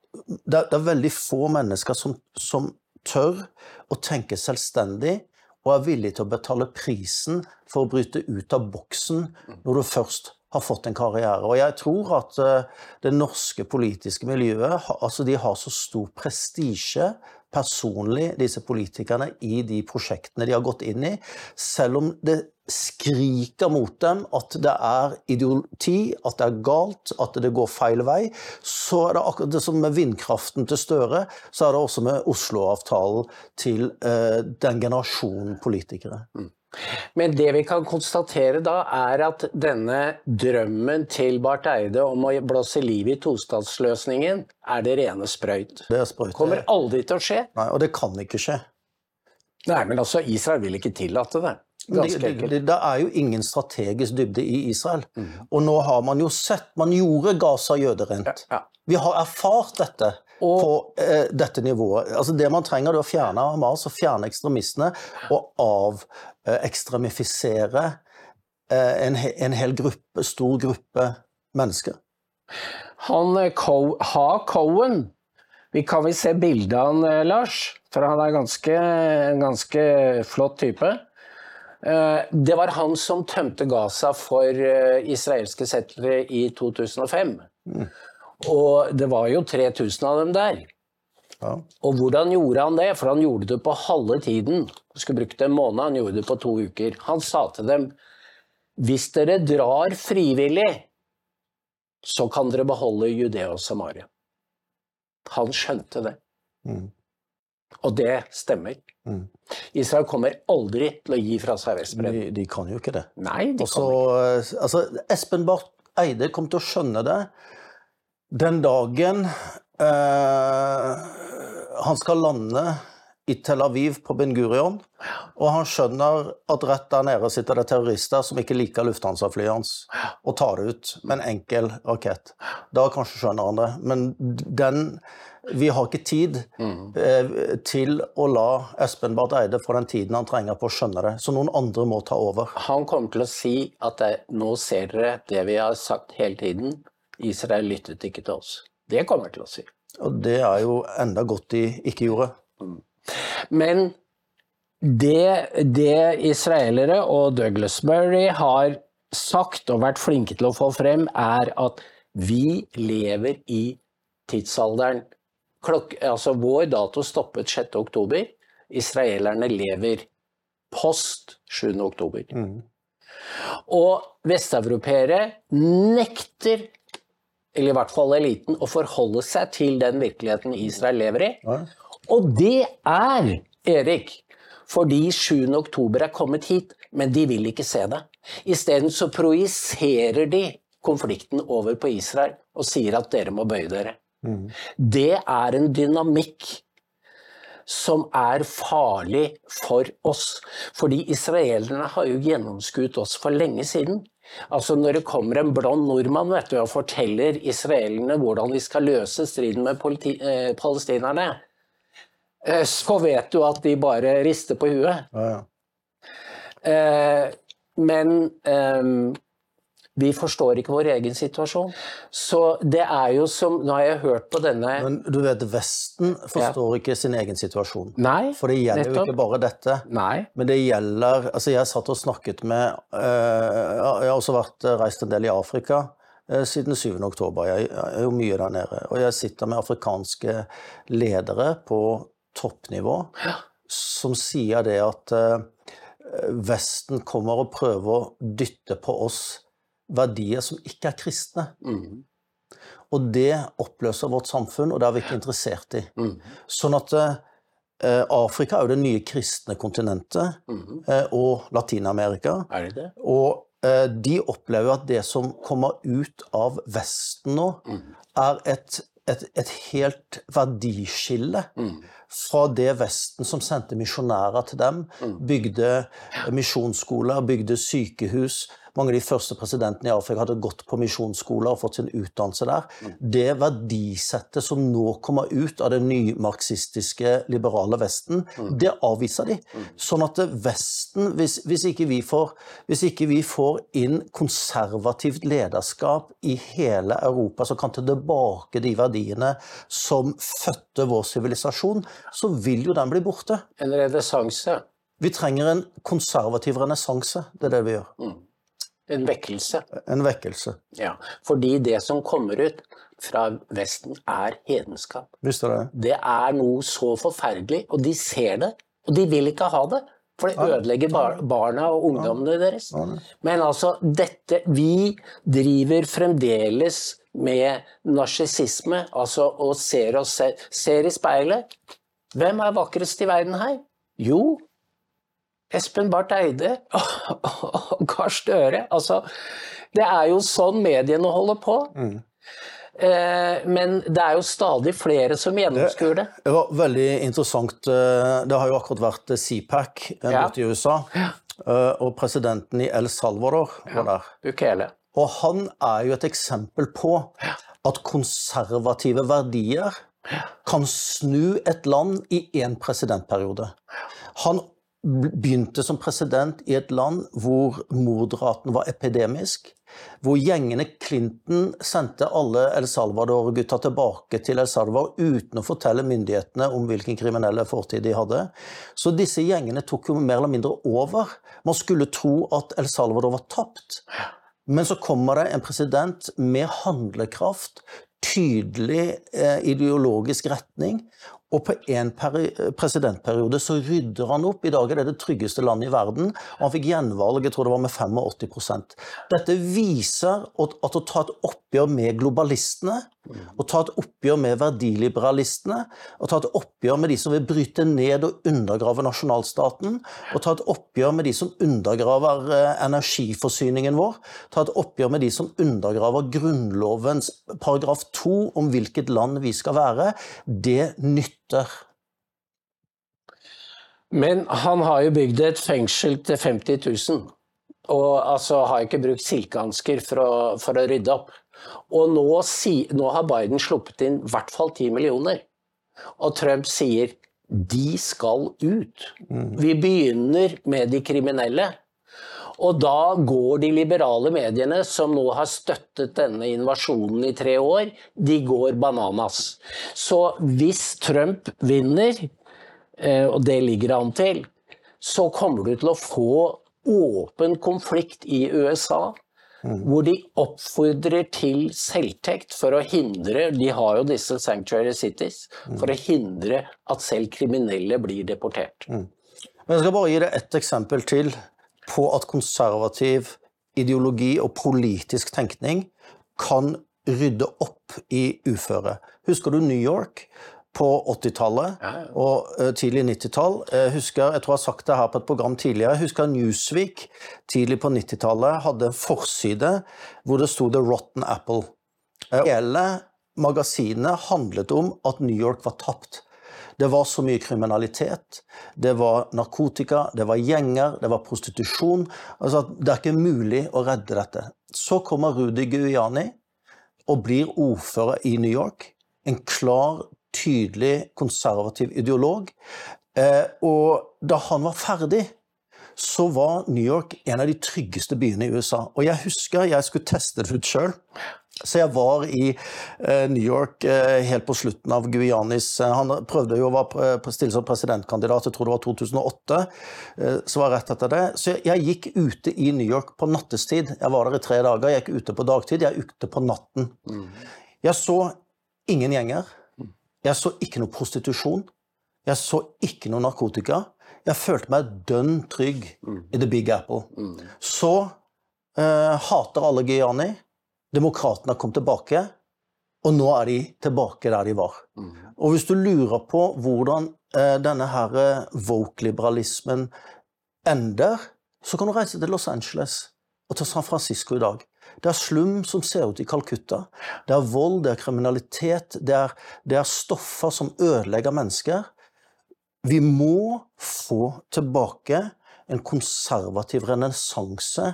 det, er veldig få mennesker som, som tør å tenke selvstendig og er villig til å betale prisen for å bryte ut av boksen når du først har fått en karriere. Og jeg tror at uh, det norske politiske miljøet altså de har så stor prestisje personlig, disse politikerne, i de prosjektene de har gått inn i. Selv om det skriker mot dem at det er idioti, at det er galt, at det går feil vei, så er det akkurat det som med vindkraften til Støre, så er det også med Oslo-avtalen til uh, den generasjonen politikere. Mm. Men det vi kan konstatere da, er at denne drømmen til Barth Eide om å blåse liv i tostatsløsningen, er det rene sprøyt. Det er sprøyt. Kommer aldri til å skje. Nei, og det kan ikke skje. Nei, men altså, Israel vil ikke tillate det. Ganske enkelt. Det, det, det, er jo ingen strategisk dybde i Israel. Mm. Og nå har man jo sett Man gjorde Gaza jøderent. Ja, ja. Vi har erfart dette og, på eh, dette nivået. Altså Det man trenger, er å fjerne Hamas og fjerne ekstremistene og avekstremifisere eh, en, en, hel gruppe, stor gruppe mennesker. Han eh, Ha Cohen vi kan vel se bildet av han, eh, Lars? For han er ganske, en ganske flott type. Eh, det var han som tømte Gaza for israelske settlere i 2005. Mm. Og det var jo 3000 av dem der. Ja. Og hvordan gjorde han det? For han gjorde det på halve tiden. Han skulle brukt en måned, han gjorde det på to uker. Han sa til dem hvis dere drar frivillig, så kan dere beholde Judea og Samaria. Han skjønte det. Mm. Og det stemmer. Mm. Israel kommer aldri til å gi fra seg Vestbredden. De, de, kan jo ikke det. Nei, de Også, kan ikke. Altså, Espen Barth Eide kom til å skjønne det den dagen eh, han skal lande i Tel Aviv på Ben Gurion, og han skjønner at rett der nede sitter det terrorister som ikke liker Lufthansa-flyet hans, og tar det ut med en enkel rakett. Da kanskje skjønner han det. Men den Vi har ikke tid eh, til å la Espen Barth Eide få den tiden han trenger på å skjønne det. Så noen andre må ta over. Han kommer til å si at det, nå ser dere det vi har sagt hele tiden Israel lyttet ikke til oss. Det kommer til å si. Og det er jo enda godt de ikke gjorde. Mm. Men det, det israelere og Douglas Murray har sagt og vært flinke til å få frem, er at vi lever i tidsalderen. Klok altså vår dato stoppet 6. oktober. Israelerne lever post 7. oktober. Mm. Og vesteuropeere nekter eller i hvert fall eliten, å forholde seg til den virkeligheten Israel lever i. Og det er, Erik, fordi 7. oktober er kommet hit, men de vil ikke se det. Isteden så projiserer de konflikten over på Israel og sier at dere må bøye dere. Mm. Det er en dynamikk som er farlig for oss. Fordi israelerne har jo gjennomskuet oss for lenge siden. Altså Når det kommer en blond nordmann vet du, og forteller israelerne hvordan de skal løse striden med politi, eh, palestinerne, eh, så vet du at de bare rister på huet. Ja, ja. Eh, men ehm, vi forstår ikke vår egen situasjon. Så det er jo som Nå har jeg hørt på denne Men du vet, Vesten forstår ikke sin egen situasjon. Nei, For det gjelder jo ikke bare dette. Nei. Men det gjelder Altså, jeg satt og snakket med eh, Jeg har også vært eh, reist en del i Afrika eh, siden 7. oktober. Jeg er jo mye der nede. Og jeg sitter med afrikanske ledere på toppnivå som sier det at Vesten kommer og prøver å dytte på oss verdier som ikke er kristne. Mm. Og det oppløser vårt samfunn, og det er vi ikke interessert i. Mm. Sånn at eh, Afrika er jo det nye kristne kontinentet, Mm. eh, og Latin-Amerika. Er det det? Og eh, de opplever at det som kommer ut av Vesten nå, Mm. er et, et, et helt verdiskille Mm. fra det Vesten som sendte misjonærer til dem, Mm. bygde misjonsskoler, bygde sykehus. Mange av de første presidentene i Afrika hadde gått på misjonsskoler og fått sin utdannelse der. Mm. Det verdisettet som nå kommer ut av det nymarxistiske, liberale Vesten, Mm. det avviser de. Sånn at Vesten, hvis, hvis, ikke vi får, hvis ikke vi får inn konservativt lederskap i hele Europa som kan ta tilbake de verdiene som fødte vår sivilisasjon, så vil jo den bli borte. En renessanse. Vi trenger en konservativ renessanse. Det er det vi gjør. En vekkelse. En vekkelse. Ja. Fordi det som kommer ut fra Vesten, er hedenskap. Visste du det? Det er noe så forferdelig, og de ser det. Og de vil ikke ha det. For det ødelegger bar barna og ungdommene deres. Men altså, dette Vi driver fremdeles med narsissisme, altså og ser oss selv Ser i speilet. Hvem er vakrest i verden her? Jo, Espen Barth Eide og Gahr Støre. Altså, det er jo sånn mediene holder på. Mm. men det er jo stadig flere som gjennomskuer det. Det var veldig interessant. eh, Det har jo akkurat vært CPAC eh, Ja. borte i USA. Ja. Og presidenten i El Salvador var der. Bukele. Og han er jo et eksempel på at konservative verdier kan snu et land i én presidentperiode. Han begynte som president i et land hvor mordraten var epidemisk. Hvor gjengene Clinton sendte alle El Salvador-gutta tilbake til El Salvador uten å fortelle myndighetene om hvilken kriminelle fortid de hadde. Så disse gjengene tok jo mer eller mindre over. Man skulle tro at El Salvador var tapt. Men så kommer det en president med handlekraft, tydelig eh, ideologisk retning, og på én presidentperiode så rydder han opp. I dag er det det tryggeste landet i verden, og han fikk gjenvalg jeg tror det var med 85 Dette viser at, å ta et oppgjør med globalistene, å ta et oppgjør med verdiliberalistene, og ta et oppgjør med de som vil bryte ned og undergrave nasjonalstaten, og ta et oppgjør med de som undergraver eh, energiforsyningen vår, ta et oppgjør med de som undergraver Grunnlovens paragraf 2 om hvilket land vi skal være, det nytter. Men han har jo bygd et fengsel til 50 000. Og altså har ikke brukt silkehansker for, for å rydde opp. Og nå, si, nå har Biden sluppet inn i hvert fall 10 millioner. Og Trump sier de skal ut. Vi begynner med de kriminelle. Og da går de liberale mediene, som nå har støttet denne invasjonen i tre år, de går bananas. Så hvis Trump vinner, eh, og det ligger han til, så kommer du til å få åpen konflikt i USA. Hvor de oppfordrer til selvtekt for å hindre De har jo disse sanctuary cities. For å hindre at selv kriminelle blir deportert. Men jeg skal bare gi deg ett eksempel til på at konservativ ideologi og politisk tenkning kan rydde opp i uføre. Husker du New York på 80-tallet og eh, tidlig 90-tall? Jeg husker, jeg tror jeg har sagt det her på et program tidligere, jeg husker Newsweek tidlig på 90-tallet hadde en forside hvor det sto 'The Rotten Apple'. Eh, Hele magasinet handlet om at New York var tapt. Det var så mye kriminalitet. Det var narkotika, det var gjenger, det var prostitusjon. Altså, det er ikke mulig å redde dette. Så kommer Rudy Guiani og blir ordfører i New York. En klar, tydelig konservativ ideolog. Eh, og da han var ferdig, så var New York en av de tryggeste byene i USA. Og jeg husker jeg skulle teste det ut sjøl. Så jeg var i eh, New York eh, helt på slutten av Guyanis Han prøvde jo å være stille som presidentkandidat, jeg tror det var 2008. Så var jeg rett etter det. Så jeg gikk ute i New York på nattestid. Jeg var der i tre dager. Jeg gikk ute på dagtid, jeg gikk ute på natten. Jeg så ingen gjenger. Jeg så ikke noe prostitusjon. Jeg så ikke noe narkotika. Jeg følte meg dønn trygg i The Big Apple. Så eh, hater alle Giani. Demokratene kom tilbake, og nå er de tilbake der de var. Mm. Og hvis du lurer på hvordan eh, denne her eh, woke-liberalismen ender, så kan du reise til Los Angeles og til San Francisco i dag. Det er slum som ser ut i Calcutta. Det er vold, det er kriminalitet, det er, det er stoffer som ødelegger mennesker. Vi må få tilbake en konservativ renessanse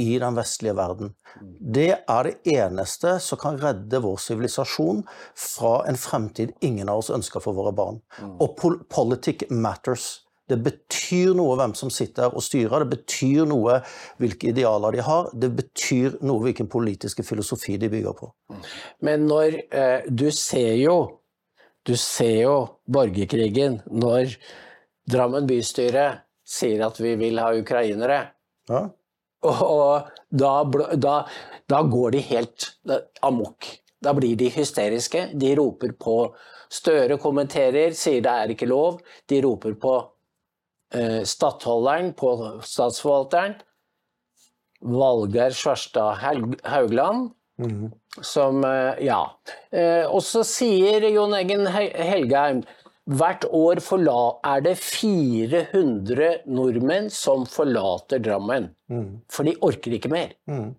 i den vestlige verden. Det er det eneste som kan redde vår sivilisasjon fra en fremtid ingen av oss ønsker for våre barn. Og pol politic matters. Det betyr noe hvem som sitter og styrer, det betyr noe hvilke idealer de har, det betyr noe hvilken politiske filosofi de bygger på. Men når eh, Du ser jo Du ser jo borgerkrigen når Drammen bystyre sier at vi vil ha ukrainere. Ja. Og da, da, da går de helt amok. Da blir de hysteriske. De roper på Støre kommenterer, sier det er ikke lov. De roper på stattholderen, på statsforvalteren. Valgeir Svarstad Haugland, mm. som eh, Ja. Eh, og så sier Jon Eggen Helgheim Hvert år er det 400 nordmenn som forlater Drammen. Mm. For de orker ikke mer. Mm.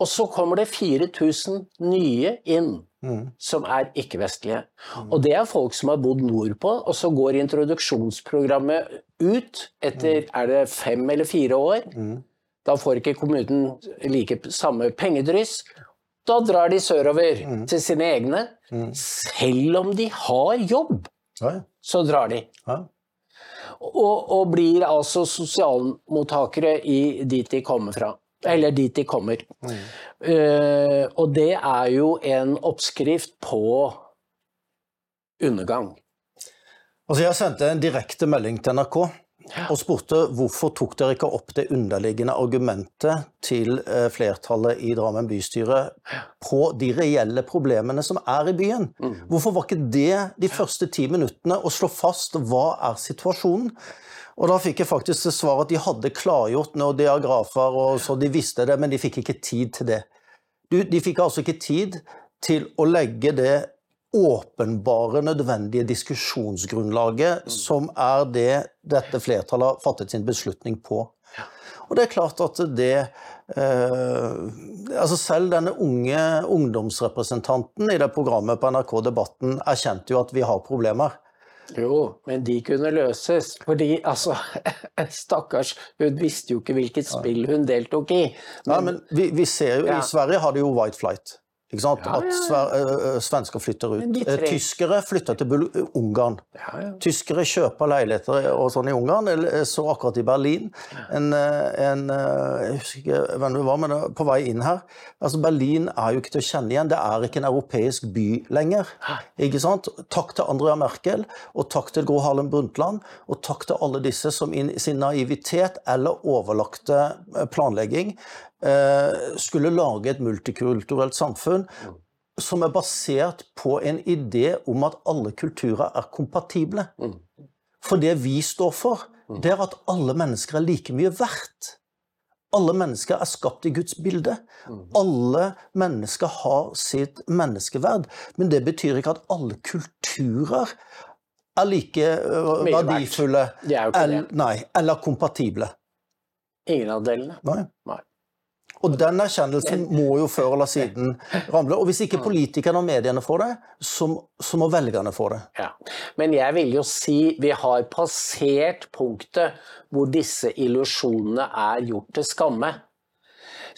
Og så kommer det 4000 nye inn, mm. som er ikke-vestlige. Mm. Og det er folk som har bodd nordpå, og så går introduksjonsprogrammet ut etter mm. er det fem eller fire år. Mm. Da får ikke kommunen like samme pengedryss. Da drar de sørover mm. til sine egne. Selv om de har jobb, ja. så drar de. Ja. Og, og, blir altså sosialmottakere i, dit de kommer fra. Eller dit de kommer. Mm. Uh, og det er jo en oppskrift på undergang. Altså jeg sendte en direkte melding til NRK og spurte hvorfor tok dere ikke opp det underliggende argumentet til eh, flertallet i Drammen bystyre på de reelle problemene som er i byen. Mm. Hvorfor var ikke det de første ti minuttene å slå fast hva er situasjonen? Og da fikk jeg faktisk til svar at de hadde klargjort noen diagrafer, og så de visste det, men de fikk ikke tid til det. De fikk altså ikke tid til å legge det åpenbare, nødvendige diskusjonsgrunnlaget mm. som er det dette flertallet har fattet sin beslutning på. Og det er klart at det eh, altså Selv denne unge ungdomsrepresentanten i det programmet på NRK Debatten erkjente jo at vi har problemer. Jo, men de kunne løses. Fordi, altså Stakkars, hun visste jo ikke hvilket spill hun deltok i. Men, Nei, men vi, vi ser jo, ja. I Sverige har de jo White Flight. Ja, ja, ja. At svensker flytter ut. Tyskere flytter til Ungarn. Tyskere kjøper leiligheter og sånn i Ungarn. Jeg så akkurat i Berlin en, en, Jeg husker ikke hvem det var, men på vei inn her. Altså Berlin er jo ikke til å kjenne igjen. Det er ikke en europeisk by lenger. Ikke sant? Takk til Andrea Merkel, og takk til Gro Harlem Brundtland, og takk til alle disse som i sin naivitet eller overlagte planlegging Eh, skulle lage et multikulturelt samfunn som er basert på en idé om at alle kulturer er kompatible. For det vi står for, det er at alle mennesker er like mye verdt. Alle mennesker er skapt i Guds bilde. Alle mennesker har sitt menneskeverd. Men det betyr ikke at alle kulturer er like verdifulle eller, nei, eller kompatible. Ingen av delene. Nei. nei. Og den erkjennelsen må jo før eller siden ramle. Og hvis ikke politikerne og mediene får det, så, så må velgerne få det. Ja. Men jeg vil jo si vi har passert punktet hvor disse illusjonene er gjort til skamme.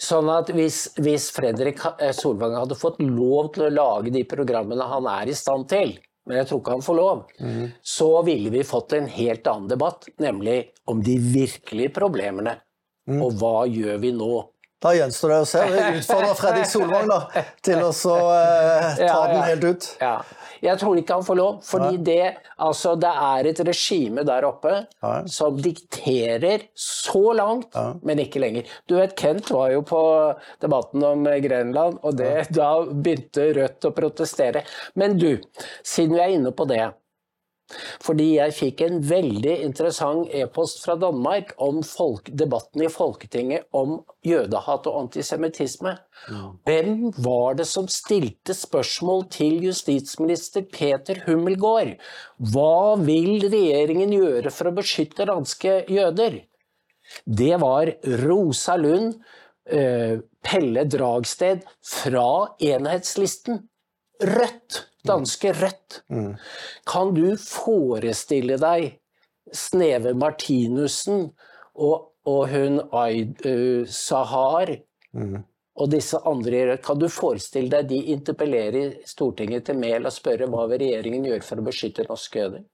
Sånn at hvis, hvis Fredrik eh, Solvang hadde fått lov til å lage de programmene han er i stand til, men jeg tror ikke han får lov, så ville vi fått en helt annen debatt, nemlig om de virkelige problemene. Og hva gjør vi nå? Da gjenstår det å se. Vi utfordrer Fredrik Solvang da, til å så, eh, ta Ja, ja. den helt ut. Ja. Jeg tror ikke han får lov, fordi det, altså, det er et regime der oppe som dikterer så langt, men ikke lenger. Du vet, Kent var jo på debatten om Grenland, og det, da begynte Rødt å protestere. Men du, siden vi er inne på det, fordi jeg fikk en veldig interessant e-post fra Danmark om folk, debatten i Folketinget om jødehat og antisemittisme. Hvem var det som stilte spørsmål til justisminister Peter Hummelgaard? Hva vil regjeringen gjøre for å beskytte danske jøder? Det var Rosa Lund, eh, Pelle Dragsted fra enhetslisten. Rødt. Danske Rødt. Kan du forestille deg Sneve Martinussen og, og hun Aid uh, Sahar og disse andre i Rødt? Kan du forestille deg de interpellerer Stortinget til Mehl og spørre hva vil regjeringen gjøre for å beskytte norske jøder?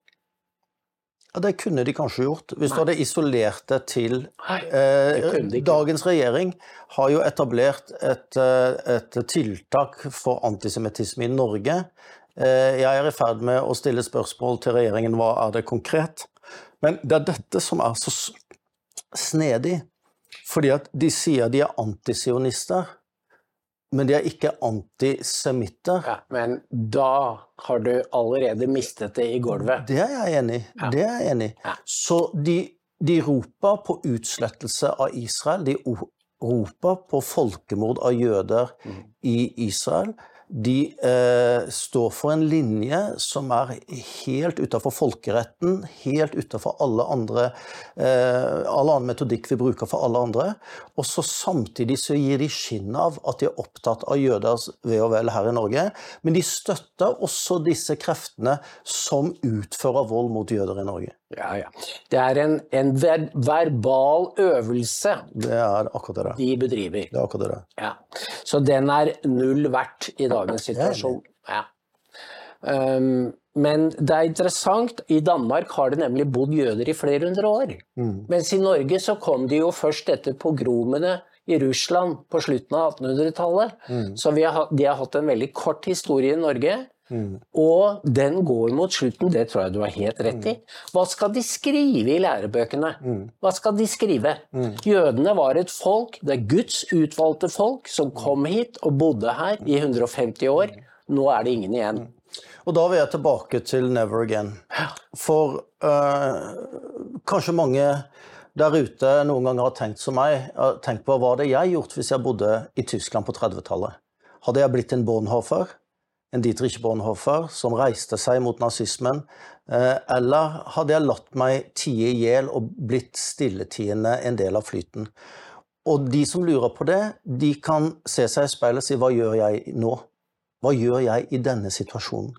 Ja, Det kunne de kanskje gjort, hvis du hadde isolert det til Nei, eh, det de. Dagens regjering har jo etablert et, eh, et tiltak for antisemittisme i Norge. Eh, Jeg er i ferd med å stille spørsmål til regjeringen hva er det konkret. Men det er dette som er så snedig. Fordi at de sier de er antisionister, men de er ikke antisemitter. Ja, men da har du allerede mistet det i gulvet. Det er jeg enig i. Det er jeg enig i. Ja. Så de, de roper på utslettelse av Israel. De roper på folkemord av jøder Mm. i Israel. De eh, står for en linje som er helt utenfor folkeretten, helt utenfor alle andre eh, all annen metodikk vi bruker for alle andre. Og så samtidig så gir de skinn av at de er opptatt av jøders ve og vel her i Norge. Men de støtter også disse kreftene som utfører vold mot jøder i Norge. Ja, ja. Det er en, en ver verbal øvelse Det er akkurat det. de bedriver. Det er akkurat det. Ja. Så den er null verdt i dagens situasjon. Ja. Um, men det er interessant, i Danmark har det nemlig bodd jøder i flere hundre år. Mens i Norge så kom de jo først etter pogromene i Russland på slutten av 1800-tallet. Så vi har, de har hatt en veldig kort historie i Norge. Og den går mot slutten, det tror jeg du har helt rett i. Hva skal de skrive i lærebøkene? Hva skal de skrive? Jødene var et folk, det er Guds utvalgte folk, som kom hit og bodde her i 150 år. Nå er det ingen igjen. Og da vil jeg tilbake til Never Again. For eh, kanskje mange der ute noen ganger har tenkt som meg, har tenkt på hva hadde jeg gjort hvis jeg bodde i Tyskland på 30-tallet? Hadde jeg blitt en Bonhoeffer, en Dietrich Bonhoeffer, som reiste seg mot nazismen? Eh, eller hadde jeg latt meg tie i hjel og blitt stilletiende en del av flyten? Og de som lurer på det, de kan se seg i speilet og si hva gjør jeg nå? Hva gjør jeg i denne situasjonen?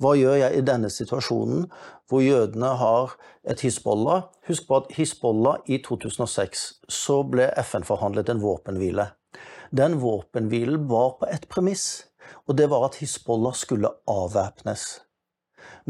Hva gjør jeg i denne situasjonen hvor jødene har et Hizbollah? Husk på at Hizbollah i 2006 så ble FN forhandlet en våpenhvile. Den våpenhvilen var på ett premiss, og det var at Hizbollah skulle avvæpnes.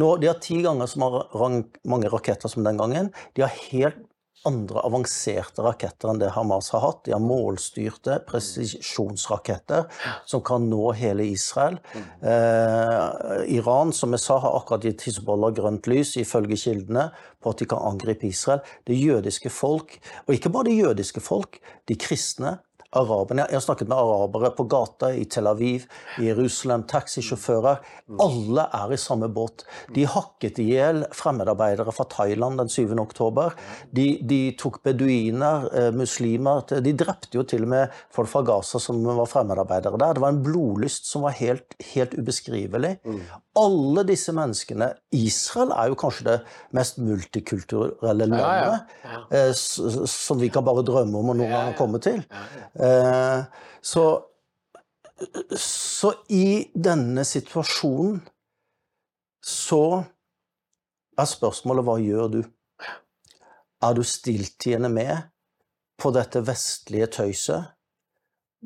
Nå, De har ti ganger så mange raketter som den gangen. De har helt andre avanserte raketter enn det Hamas har hatt. De har målstyrte presisjonsraketter som kan nå hele Israel. Eh, Iran, som jeg sa, har akkurat gitt Hizbollah grønt lys, ifølge kildene, på at de kan angripe Israel. Det jødiske folk, og ikke bare det jødiske folk, de kristne, araberne. Jeg har snakket med arabere på gata i Tel Aviv, i Jerusalem, taxisjåfører. Alle er i samme båt. De hakket i hjel fremmedarbeidere fra Thailand den 7. oktober. De, de tok beduiner, eh, muslimer De drepte jo til og med folk fra Gaza som var fremmedarbeidere der. Det var en blodlyst som var helt, helt ubeskrivelig. Alle disse menneskene Israel er jo kanskje det mest multikulturelle landet Ja, ja. Ja. som vi kan bare drømme om og noen gang komme til. Eh, Så, så i denne situasjonen så er spørsmålet hva gjør du? Er du stilltiende med på dette vestlige tøyset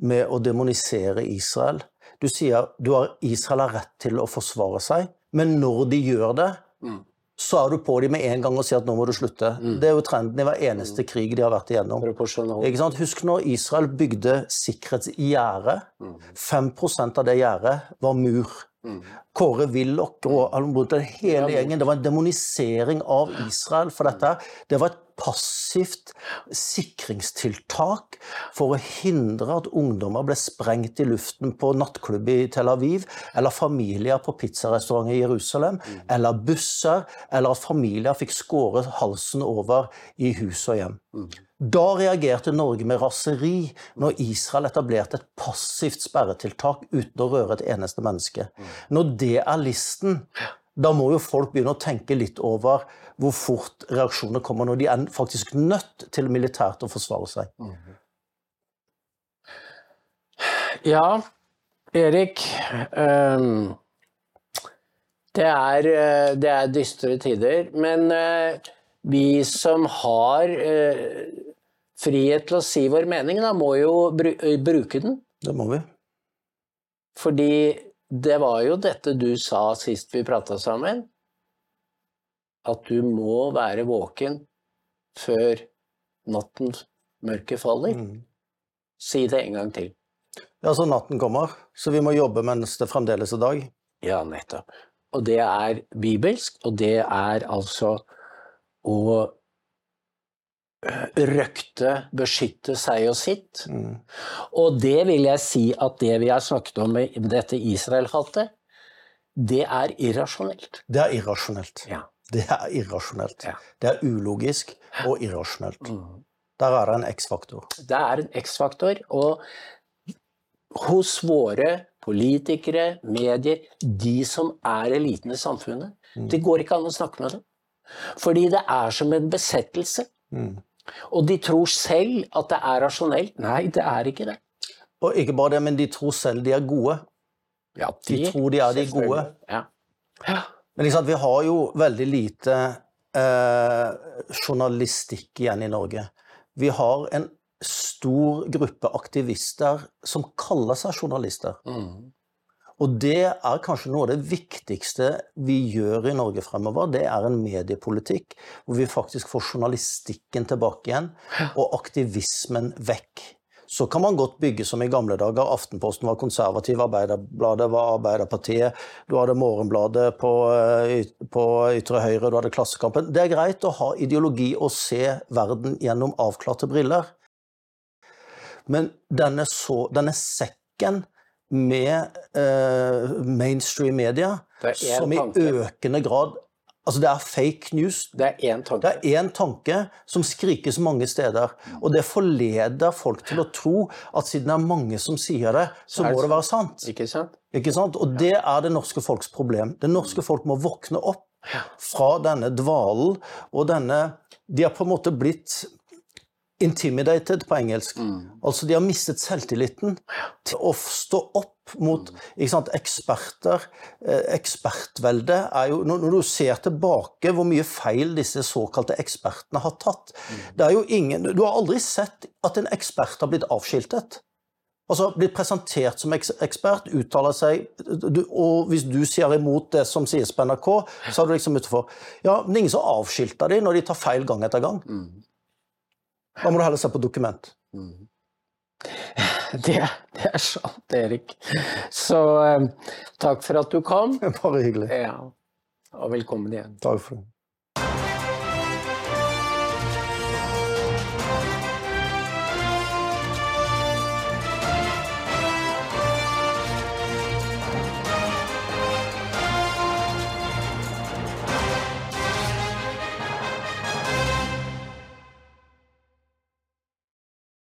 med å demonisere Israel? Du sier du har, Israel har rett til å forsvare seg, Men når de gjør det, Mm. Så er du på dem med en gang og sier at nå må du slutte. Det er jo trenden i hver eneste krig de har vært igjennom. Ikke sant? Husk når Israel bygde sikkerhetsgjerde. 5% av det gjerdet var mur. Kåre Willoch og alle Brundtland, den hele gjengen. Det var en demonisering av Israel for dette. Det var et passivt sikringstiltak for å hindre at ungdommer ble sprengt i luften på nattklubb i Tel Aviv, eller familier på pizzarestaurant i Jerusalem, eller busser, eller at familier fikk skåret halsen over i hus og hjem. Da reagerte Norge med raseri når Israel etablerte et passivt sperretiltak uten å røre et eneste menneske. Når det er listen, da må jo folk begynne å tenke litt over hvor fort reaksjoner kommer når de er faktisk nødt til militært å forsvare seg. Ja, Erik. Um, det, er, eh, det er dystre tider. Men uh, vi som har eh, frihet til å si vår mening, da, må jo bru bruke den. Det må vi. Fordi det var jo dette du sa sist vi prata sammen. At du må være våken før natten mørket faller. Mm. Si det en gang til. Ja, så natten kommer, så vi må jobbe mens det fremdeles er dag. Ja, nettopp. Og det er bibelsk, og det er altså å røkte, beskytte seg og sitt. Mm. Og det vil jeg si at det vi har snakket om i dette Israel-hatet, det er irrasjonelt. Det er irrasjonelt. Ja. Det er irrasjonelt. Ja. Det er ulogisk og irrasjonelt. Mm. Der er det en X-faktor. Det er en X-faktor, og hos våre politikere, medier, de som er eliten i samfunnet, det går ikke an å snakke med dem. Fordi det er som en besettelse. Mm. Og de tror selv at det er rasjonelt. Nei, det er ikke det. Og ikke bare det, men de tror selv de er gode. Ja, De tror de er de gode. Ja. ja. Men liksom, vi har jo veldig lite eh, journalistikk igjen i Norge. Vi har en stor gruppe aktivister som kaller seg journalister. Mm. Og det er kanskje noe av det viktigste vi gjør i Norge fremover. Det er en mediepolitikk hvor vi faktisk får journalistikken tilbake igjen, og aktivismen vekk. Så kan man godt bygge som i gamle dager. Aftenposten var konservativ, Arbeiderbladet var Arbeiderpartiet. Du hadde Morgenbladet på, eh, på ytre høyre, du hadde Klassekampen. Det er greit å ha ideologi og se verden gjennom avklarte briller. Men denne, så, denne sekken med eh, mainstream media, som i tanke. økende grad Altså, det er fake news. Det er én tanke. Det er én tanke som skrikes mange steder, og det forleder folk til å tro at siden det er mange som sier det, så er det må det være sant. Ikke sant? Ikke sant? Og det er det norske folks problem. Det norske folk må våkne opp fra denne dvalen og denne De har på en måte blitt intimidated på engelsk. Altså de har mistet selvtilliten til å stå opp mot ikke sant, eksperter. Eh, ekspertvelde er jo når, du ser tilbake hvor mye feil disse såkalte ekspertene har tatt Det er jo ingen Du har aldri sett at en ekspert har blitt avskiltet. Altså blitt presentert som ekspert, uttaler seg du, Og hvis du sier imot det som sies på NRK, så er du liksom utenfor. Ja, men det er ingen som avskilter dem når de tar feil gang etter gang. Da må du heller se på dokument. Det, det er sant, Erik. Så eh, takk for at du kom. Bare hyggelig. Ja. Og velkommen igjen. Takk for det.